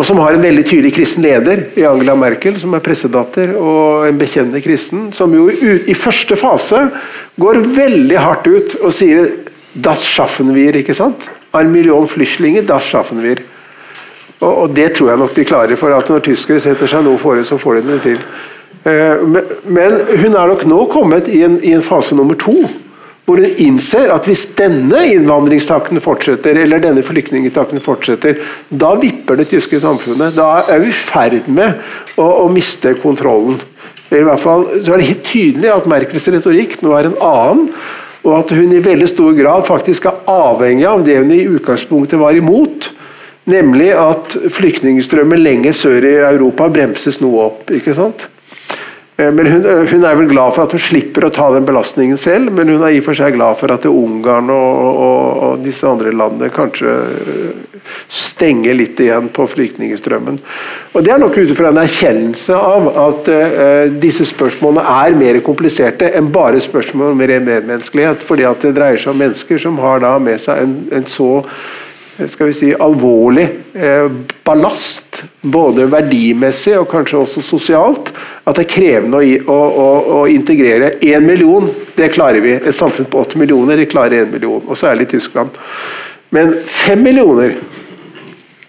Og som har en veldig tydelig kristen leder i Angela Merkel, som er pressedatter og en bekjennende kristen. Som jo i første fase går veldig hardt ut og sier 'Das schaffen wir'. ikke sant? En million flyslinger, das schaffen wir. Og, og, det tror jeg nok de klarer, for at når tyskere setter seg noe fore, så får de det til. Eh, men hun er nok nå kommet i en, i en fase nummer to hvor hun innser at hvis denne innvandringstakten fortsetter, eller denne flyktningtakten fortsetter, da vipper det tyske samfunnet. Da er vi i ferd med å, å, miste kontrollen. I hvert fall så er det helt tydelig at Merkels retorikk nå er en annen, og at hun i veldig stor grad faktisk er avhengig av det hun i utgangspunktet var imot. Nemlig at flyktningstrømmen lenger sør i Europa bremses noe opp. ikke sant? Eh, men hun, eh, hun, er vel glad for at hun slipper å ta den belastningen selv, men hun er i og for seg glad for at Ungarn og, og, og disse andre landene kanskje eh, stenger litt igjen på flyktningstrømmen. Og Det er nok ut fra en erkjennelse av at uh, disse spørsmålene er mer kompliserte enn bare spørsmål om medmenneskelighet. fordi at det dreier seg om mennesker som har da med seg en, en så skal vi si, alvorlig eh, ballast, både verdimessig og kanskje også sosialt, at det er krevende å, å, å integrere én million. Det klarer vi. Et samfunn på åtte millioner de klarer én million, og særlig Tyskland. Men fem millioner,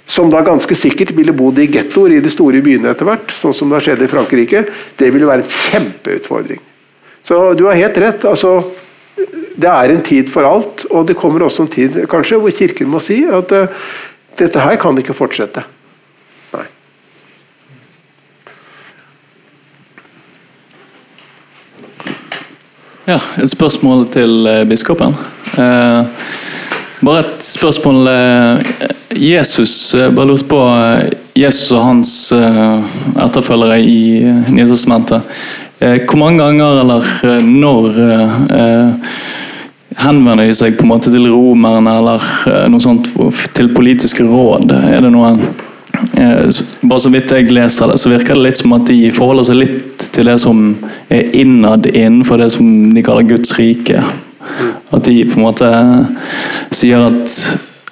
som da ganske sikkert ville bodd i gettoer i de store byene etter hvert, sånn som det har skjedd i Frankrike, det ville være en kjempeutfordring. Så du har helt rett. altså det er en tid for alt, og det kommer også en tid kanskje hvor Kirken må si at uh, dette her kan ikke fortsette. Nei. Ja, et spørsmål til uh, biskopen. Uh, bare et spørsmål Jesus, bare lurt på Jesus og hans etterfølgere i Nytestamentet. Eh, hvor mange ganger eller eh, når eh, henvender de seg på en måte til romerne eller noe sånt til politiske råd? Er det noe Bare så vidt jeg leser det, så virker det litt som at de forholder seg litt til det som er innad innenfor det som de kaller Guds rike. At de på en måte sier at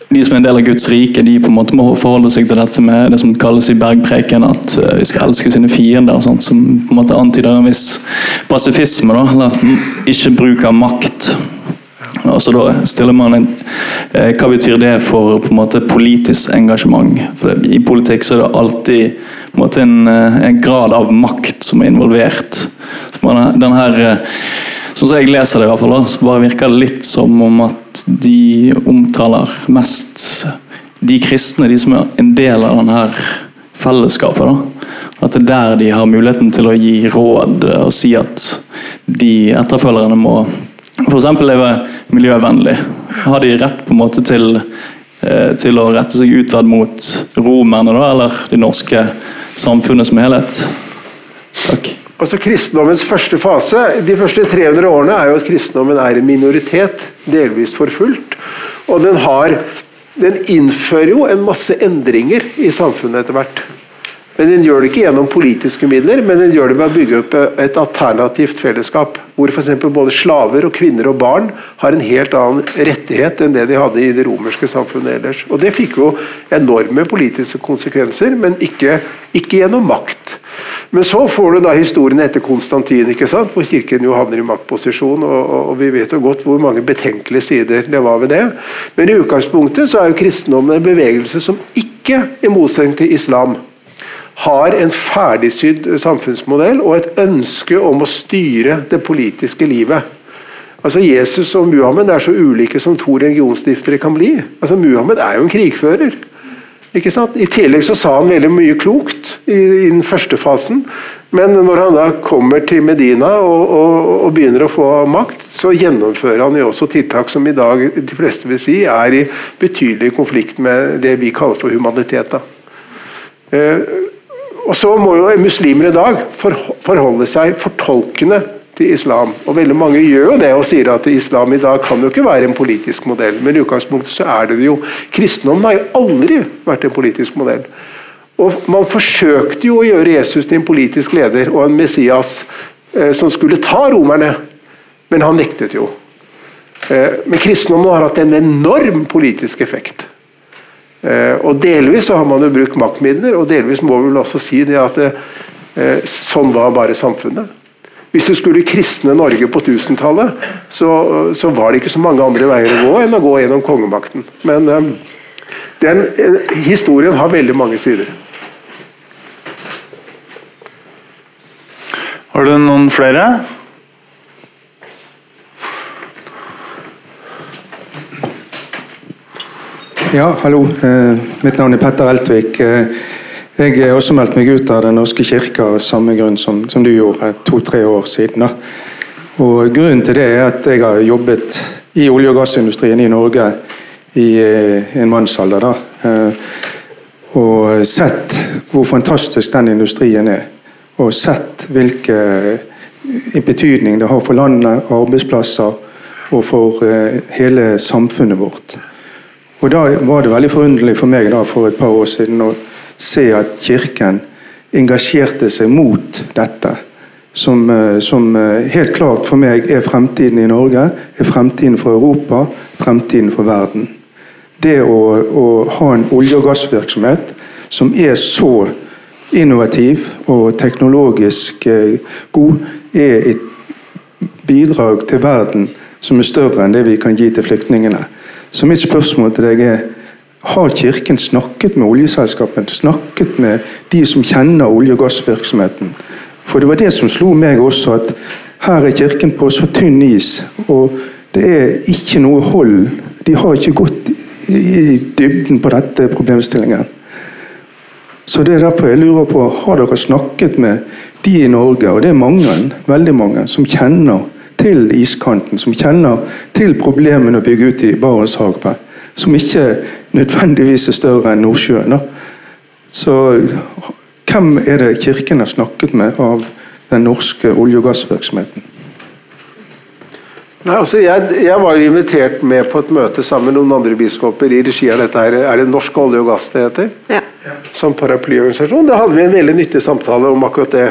de som er en del av Guds rike, de på en måte må forholde seg til dette med det som kalles i bergpreken, at eh, vi skal elske sine fiender, sånt, som på en måte antyder en viss pasifisme, da, eller ikke bruk av makt. Og så da stiller man en, eh, Hva betyr det for på en måte politisk engasjement? For det, I politikk så er det alltid en, måte, en, eh, en grad av makt som er involvert. Så man, den her, Sånn som jeg leser det, i hvert fall, da, så bare virker det litt som om at de omtaler mest de kristne, de som er en del av denne fellesskapet. da. At det er der de har muligheten til å gi råd og si at de etterfølgerne må f.eks. leve miljøvennlig. Har de rett på en måte til, eh, til å rette seg utad mot romerne, da, eller det norske samfunnet som helhet? Takk. Altså Kristendommens første fase, de første 300 årene, er jo at kristendommen er en minoritet, delvis forfulgt. Og den, har, den innfører jo en masse endringer i samfunnet etter hvert. Men Den gjør det ikke gjennom politiske midler, men den gjør det ved å bygge opp et alternativt fellesskap. Hvor f.eks. både slaver, og kvinner og barn har en helt annen rettighet enn det de hadde i det romerske samfunnet ellers. Og Det fikk jo enorme politiske konsekvenser, men ikke, ikke gjennom makt. Men så får du da historien etter Konstantin, ikke sant? hvor kirken jo havner i maktposisjon. Og, og, vi vet jo godt hvor mange betenkelige sider det var ved det. Men i utgangspunktet så er jo kristendommen en bevegelse som ikke, i motsetning til islam, har en ferdigsydd samfunnsmodell og et ønske om å styre det politiske livet. Altså Jesus og Muhammed er så ulike som to religionsstiftere kan bli. Altså Muhammed er jo en krigfører. Ikke sant? I tillegg så sa han veldig mye klokt i, i den første fasen. Men når han da kommer til Medina og, og, og begynner å få makt, så gjennomfører han jo også tiltak som i dag de fleste vil si er i betydelig konflikt med det vi kaller for humanitet. da. Og så må jo muslimer i dag forholde seg fortolkende til islam. Og veldig mange gjør jo det og sier at islam i dag kan jo ikke være en politisk modell. Men i utgangspunktet så er det jo. Kristendommen har jo aldri vært en politisk modell. Og Man forsøkte jo å gjøre Jesus til en politisk leder og en Messias eh, som skulle ta romerne, men han nektet jo. Eh, men kristendommen har hatt en enorm politisk effekt. Eh, og Delvis så har man jo brukt maktmidler, og delvis må vi vel også si det at eh, sånn var bare samfunnet. Hvis du skulle kristne Norge på 1000-tallet, så, så var det ikke så mange andre veier å gå enn å gå gjennom kongemakten. Men eh, den historien har veldig mange sider. Har du noen flere? Ja, hallo. Eh, mitt navn er Petter Eltvik. Eh, jeg har også meldt meg ut av Den norske kirke av samme grunn som, som du gjorde to-tre år siden. Og Grunnen til det er at jeg har jobbet i olje- og gassindustrien i Norge i eh, en mannsalder. Da. Og sett hvor fantastisk den industrien er. Og sett hvilken betydning det har for landet, arbeidsplasser og for hele samfunnet vårt. Og Da var det veldig forunderlig for meg da, for et par år siden å se at Kirken engasjerte seg mot dette. Som, eh, som eh, helt klart for meg er fremtiden i Norge, er fremtiden for Europa, fremtiden for verden. det å, å ha en olje- og gassvirksomhet som er så innovativ og teknologisk eh, god, er et bidrag til verden som er større enn det vi kan gi til flyktningene. Så mitt spørsmål til deg er har Kirken snakket med oljeselskapene, snakket med de som kjenner olje- og gassvirksomheten? For det var det som slo meg også, at her er Kirken på så tynn is, og det er ikke noe hold. De har ikke gått i dybden på dette problemstillingen. Så det er derfor jeg lurer på, har dere snakket med de i Norge, og det er mange, veldig mange, som kjenner til iskanten, som kjenner til problemene å bygge ut i Barentshavet, som ikke nødvendigvis er større enn Nordsjøen. Så hvem er det Kirken har snakket med av den norske olje- og gassvirksomheten? Nei, altså jeg, jeg var jo invitert med på et møte sammen med noen andre biskoper i regi av dette her, er det Norsk olje og gass det heter? Ja. Som paraplyorganisasjon. Da hadde vi en veldig nyttig samtale om akkurat det.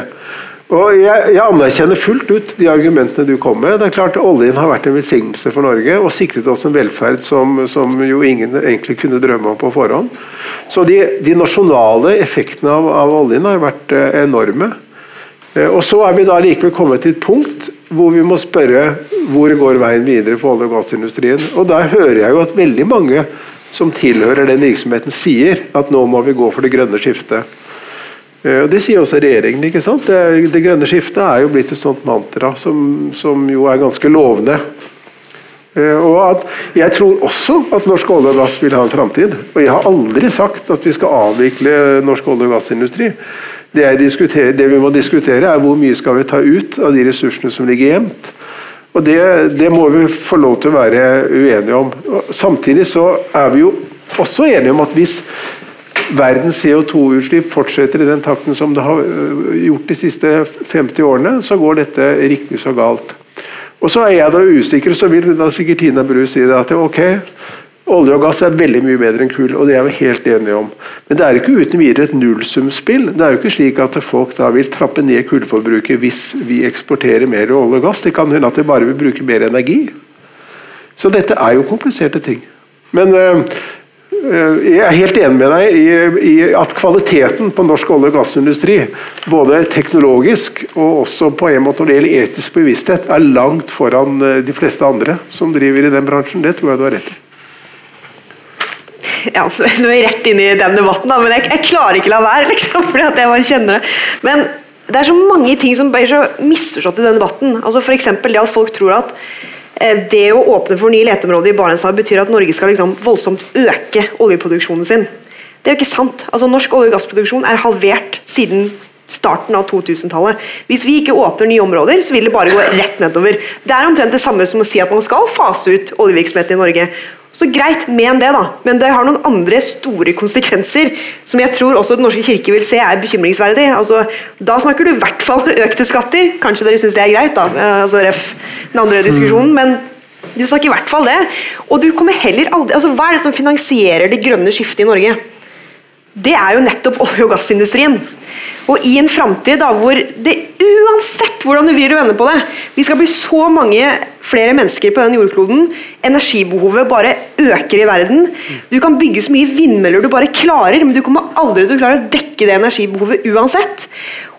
Og jeg, jeg anerkjenner fullt ut de argumentene du kom med. Det er klart Oljen har vært en velsignelse for Norge og sikret oss en velferd som, som jo ingen egentlig kunne drømme om på forhånd. Så de, de nasjonale effektene av, av oljen har vært eh, enorme. Eh, Og så er vi da likevel kommet til et punkt hvor vi må spørre hvor går veien videre for olje- og gassindustrien. Og der hører jeg jo at veldig mange som tilhører den virksomheten sier at nå må vi gå for det grønne skiftet. Eh, Det sier også regjeringen. ikke sant? Det, det grønne skiftet er jo blitt et sånt mantra som, som jo er ganske lovende. Eh, Og at Jeg tror også at norsk olje og gass vil ha en framtid. Og jeg har aldri sagt at vi skal avvikle norsk olje- og gassindustri. Det, det vi må diskutere, er hvor mye skal vi ta ut av de ressursene som ligger gjemt. Og det, det må vi få lov til å være uenige om. Samtidig så er vi jo også enige om at hvis verdens CO2-utslipp fortsetter i den takten som det har øh, gjort de siste 50 årene, så går dette riktig så galt. Og så er jeg da usikker, så vil da sikkert Tina Bru si det at ok, olje og gass er veldig mye bedre enn kull, og det er vi helt enige om. Men det er ikke uten videre et nullsumspill. Det er jo ikke slik at folk da vil trappe ned kullforbruket hvis vi eksporterer mer olje og gass. Det kan hende at de bare vil bruke mer energi. Så dette er jo kompliserte ting. Men øh, jeg er helt enig med deg i, i at kvaliteten på norsk olje- og gassindustri, både teknologisk og også på en måte når det gjelder etisk bevissthet, er langt foran øh, de fleste andre som driver i den bransjen. Det tror jeg du har rett i. ja, så (laughs) nå er jeg rett inn i den debatten, da, men jeg, jeg klarer ikke la være, liksom, (laughs) fordi at jeg bare kjenner det. Men det er så mange ting som blir så misforstått i den debatten. Altså eksempel det at folk tror at eh, det å åpne for nye leteområder i Barentshavet betyr at Norge skal liksom voldsomt øke oljeproduksjonen sin. Det er jo ikke sant. Altså Norsk olje- og gassproduksjon er halvert siden starten av 2000-tallet. Hvis vi ikke åpner nye områder, så vil det bare gå rett nedover. Det er omtrent det samme som å si at man skal fase ut oljevirksomheten i Norge. Så greit, men det, da. Men det har noen andre store konsekvenser som jeg tror også Den norske kirke vil se er bekymringsverdig. Altså, da snakker du i hvert fall økte skatter. Kanskje dere syns det er greit, da. Eh, Altså, ref den andre diskusjonen. men du snakker i hvert fall det. Og du kommer heller aldri altså Hva er det som finansierer det grønne skiftet i Norge? Det er jo nettopp olje- og gassindustrien. Og i en framtid hvor det uansett hvordan du vrir og vender på det Vi skal bli så mange flere mennesker på den jordkloden. Energibehovet bare øker i verden. Du kan bygge så mye vindmøller du bare klarer, men du kommer aldri til å klare å dekke det energibehovet uansett.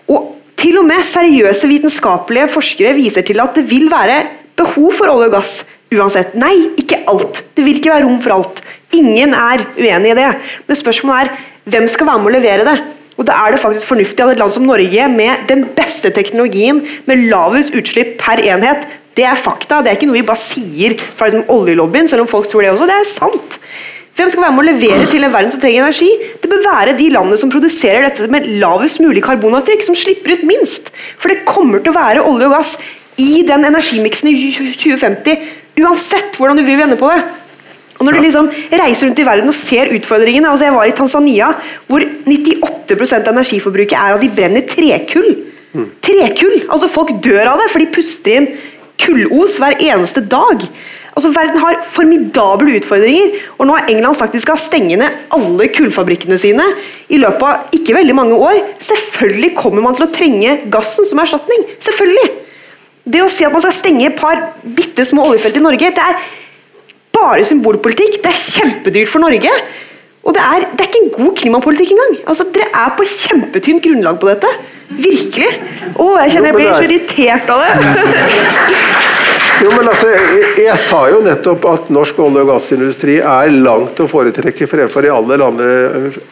Og til og med seriøse vitenskapelige forskere viser til at det vil være behov for olje og gass uansett. Nei, ikke alt. Det vil ikke være rom for alt. Ingen er uenig i det. Men spørsmålet er hvem skal være med å levere det? Og da er det faktisk fornuftig at et land som Norge, med den beste teknologien, med lavest utslipp per enhet, det er fakta. Det er ikke noe vi bare sier fra liksom, oljelobbyen, selv om folk tror det også. Det er sant. Hvem skal være med å levere til en verden som trenger energi? Det bør være de landene som produserer dette med lavest mulig karbonavtrykk, som slipper ut minst. For det kommer til å være olje og gass i den energimiksen i 2050, uansett hvordan du vil vende på det. Og når du liksom reiser rundt i verden og ser utfordringene altså Jeg var i Tanzania, hvor 98% av energiforbruket er at de brenner trekull. Trekull! Altså Folk dør av det, for de puster inn kullos hver eneste dag. Altså Verden har formidable utfordringer, og nå har England sagt de skal stenge ned alle kullfabrikkene sine i løpet av ikke veldig mange år. Selvfølgelig kommer man til å trenge gassen som erstatning. Selvfølgelig! Det å si at man skal stenge et par bitte små oljefelt i Norge, det er bare symbolpolitikk. Det er kjempedyrt for Norge. Og det er, det er ikke en god klimapolitikk engang. Altså, Dere er på kjempetynt grunnlag på dette. Virkelig. Å, jeg kjenner jeg blir så irritert av det. Jo, men altså, jeg, jeg sa jo nettopp at norsk olje- og gassindustri er langt å foretrekke fremfor i alle andre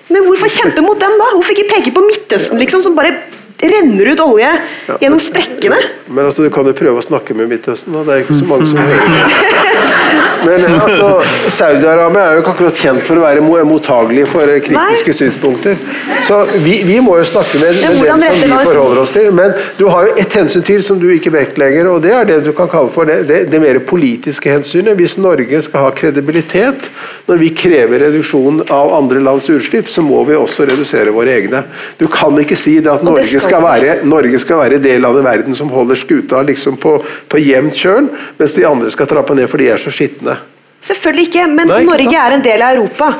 Men hvorfor kjempe mot den, da? Hvorfor ikke peke på Midtøsten, liksom, som bare renner ut olje gjennom sprekkene? Men altså, du kan jo prøve å snakke med Midtøsten, da. Det er ikke så mange som hører. Men eh, altså, Saudi-Arabia er jo ikke akkurat kjent for å være mottagelig for kritiske kritiske synspunkter. Så vi, vi må jo snakke med, Ja, med dem som vi forholder oss til. Men du har jo ett hensyn til som du ikke vektlegger, og det er det du kan kalle for det, det, det mer politiske hensynet. Hvis Norge skal ha kredibilitet når vi krever reduksjon av andre lands utslipp, så må vi også redusere våre egne. Du kan ikke si det at Norge skal skal være, Norge skal være del av den verden som holder skuta liksom på, på jevnt kjøl, mens de andre skal trappe ned for de er så skitne. Selvfølgelig ikke, men Nei, ikke Norge sant? er en del av Europa.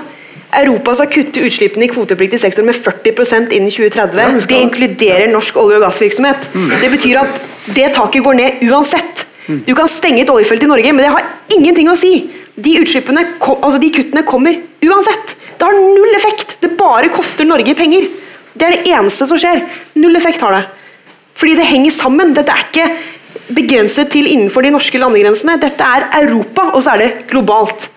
Europa skal kutte utslippene i kvotepliktig sektor med 40 innen 2030. Ja, det inkluderer norsk olje- og gassvirksomhet. Det betyr at det taket går ned uansett. Du kan stenge et oljefelt i Norge, men det har ingenting å si. De, altså de kuttene kommer uansett. Det har null effekt. Det bare koster Norge penger. Det er det eneste som skjer. Null effekt har det. Fordi det henger sammen. Dette er ikke begrenset til innenfor de norske landegrensene. Dette er Europa, og så er det globalt.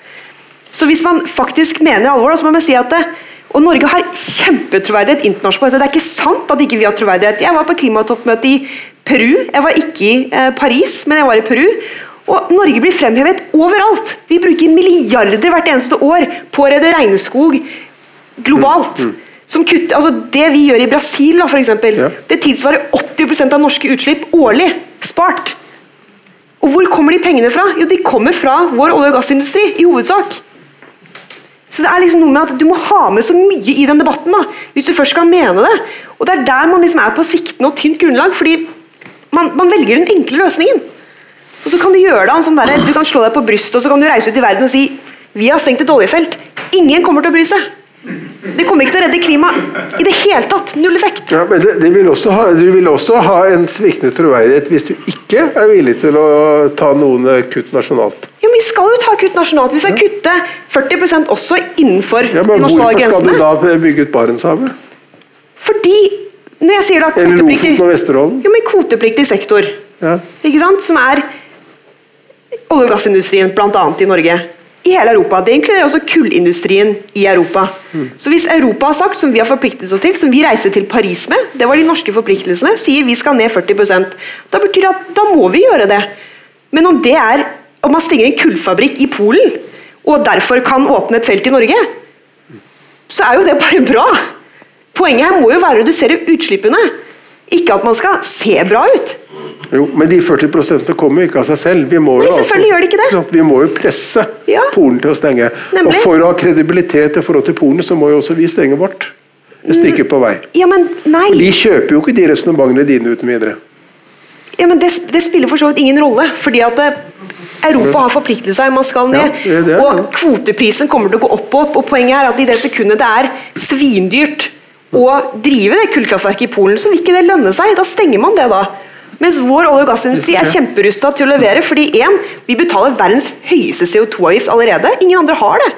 Så hvis man faktisk mener alvor, så må man si at det, og Norge har kjempetroverdighet internasjonalt. Det er ikke sant at ikke vi har troverdighet. Jeg var på klimatoppmøte i Peru. Jeg var ikke i eh, Paris, men jeg var i Peru. Og Norge blir fremhevet overalt. Vi bruker milliarder hvert eneste år på å redde regnskog globalt. Som kutter, altså det vi gjør i Brasil, da, for eksempel, Ja. det tilsvarer 80% av norske utslipp årlig. Spart. Og hvor kommer de pengene fra? Jo, de kommer fra vår olje- og gassindustri, i hovedsak. Så det er liksom noe med at Du må ha med så mye i den debatten da, hvis du først skal mene det. Og Det er der man liksom er på sviktende og tynt grunnlag, fordi man, man velger den enkle løsningen. Og så kan Du gjøre det, sånn der, du kan slå deg på brystet og så kan du reise ut i verden og si vi har stengt et oljefelt. Ingen kommer til å bry seg. Det kommer ikke til å redde klimaet i det hele tatt. Null effekt. Ja, men det, det vil ha, du vil også ha en sviktende troverdighet hvis du ikke er villig til å ta noen eh, kutt nasjonalt. Ja, men Vi skal jo ta kutt nasjonalt. Vi skal kutte 40 også innenfor Ja, de nasjonale Hvorfor skal du da bygge ut Barentshavet? Fordi når jeg sier da Eller kvotepliktig Lofoten og Vesterålen? Ja, men kvotepliktig sektor, Ja. ikke sant? som er olje- og gassindustrien bl.a. i Norge. I hele Europa. Det inkluderer også kullindustrien i Europa. Mm. Så hvis Europa har sagt, som vi har forpliktet oss til, som vi reiser til Paris med, det var de norske forpliktelsene, sier vi skal ned 40 da betyr det at da må vi gjøre det. Men om det er om man stenger en kullfabrikk i Polen, og derfor kan åpne et felt i Norge, så er jo det bare bra. Poenget her må jo være å redusere utslippene, ikke at man skal se bra ut. Jo, men de 40% kommer jo ikke av seg selv. Vi må Nei, jo altså, det. Vi må jo presse Ja. Polen til å stenge. Nemlig. Og for å ha kredibilitet i forhold til Polen, så må jo også vi stenge vårt. Et stykke på vei. Ja, men nei. For de kjøper jo ikke de resonnementene dine uten videre. Ja, men det, det spiller for så vidt ingen rolle, fordi at eh, Europa har forpliktet seg, man skal ned. Ja, det det. og kvoteprisen kommer til å gå opp og opp. og Poenget er at i det sekundet det er svindyrt å drive det kullkraftverket i Polen, så vil ikke det lønne seg. Da stenger man det, da. Mens vår olje- og gassindustri er kjemperusta til å levere, fordi en, vi betaler verdens høyeste CO2-avgift allerede. Ingen andre har det.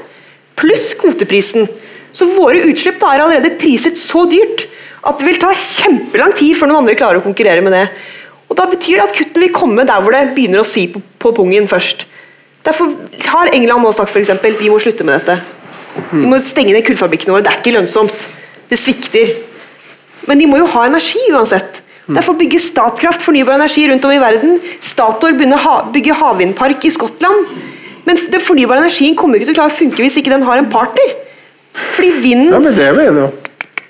Pluss kvoteprisen. Så våre utslipp da er allerede priset så dyrt at det vil ta kjempelang tid før noen andre klarer å konkurrere med det. Og Da betyr det at kuttene vil komme der hvor det begynner å si på, på pungen først. Derfor har England nå sagt eksempel, vi må slutte med dette. Vi må stenge ned kullfabrikkene våre. Det er ikke lønnsomt. Det svikter. Men de må jo ha energi uansett. Derfor bygger Statkraft fornybar energi rundt om i verden. Statoil begynner å bygge havvindpark i Skottland. Men den fornybare energien kommer ikke til å klare å funke hvis ikke den har en partner. Fordi vinden Ja, men det mener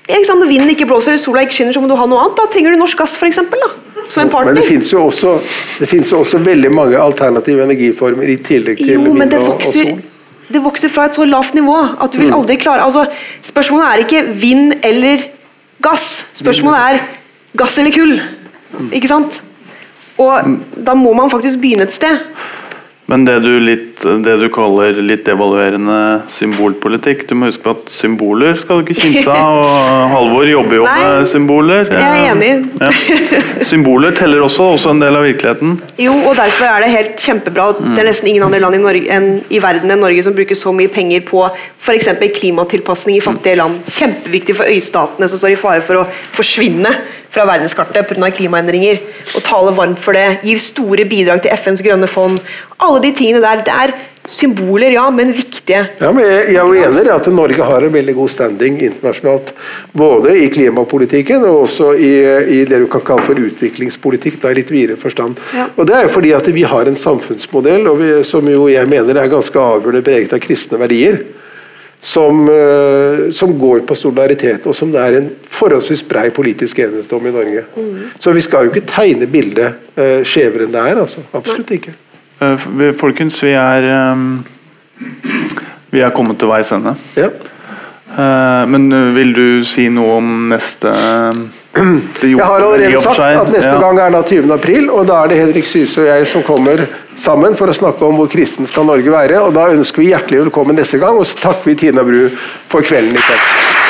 jeg sant? Når vinden ikke blåser eller sola ikke skinner, så må du ha noe annet. Da trenger du norsk gass, da. Som en partner. Men det finnes jo jo også veldig mange alternative energiformer i tillegg til Jo, vind det og, sol. det vokser fra et så lavt nivå at du vil Mm. aldri klare altså, Spørsmålet er ikke vind eller gass. Spørsmålet er gass eller kull. Ikke sant? Og da må man faktisk begynne et sted. Men det du litt det du kaller litt devaluerende symbolpolitikk. Du må huske på at symboler skal du ikke kimse av, og (laughs) Halvor jobber jo med symboler. jeg er enig. Ja. Symboler teller også, også en del av virkeligheten. Jo, og derfor er det helt kjempebra at det er nesten ingen andre land i, Norge, enn, i verden enn Norge som bruker så mye penger på f.eks. klimatilpasning i fattige land. Kjempeviktig for øystatene som står i fare for å forsvinne fra verdenskartet pga. klimaendringer. Og taler varmt for det. Gir store bidrag til FNs grønne fond. Alle de tingene der. Det er symboler, ja, men viktige. Ja, men jeg, jeg er jo enig i at Norge har en veldig god standing internasjonalt. Både i klimapolitikken og også i, i det du kan kalle for utviklingspolitikk. Da i litt videre forstand. Ja. Og Det er jo fordi at vi har en samfunnsmodell og vi, som jo jeg mener er ganske avgjørende preget av kristne verdier. Som, eh, som går på solidaritet, og som det er en forholdsvis brei politisk enighet om i Norge. Så vi skal jo ikke tegne bildet uh, skjevere enn det er. altså. Absolutt ikke. Eh, Folkens, vi er um, Vi er kommet til veis ende. Ja. Eh, Men eh, vil du si noe om neste det Jeg har allerede sagt at neste ja. gang er da 20. april, og da er det Henrik Syse og jeg som kommer sammen for å snakke om hvor kristen skal Norge være. og Da ønsker vi hjertelig velkommen neste gang, og så takker vi Tina Bru for kvelden i kveld.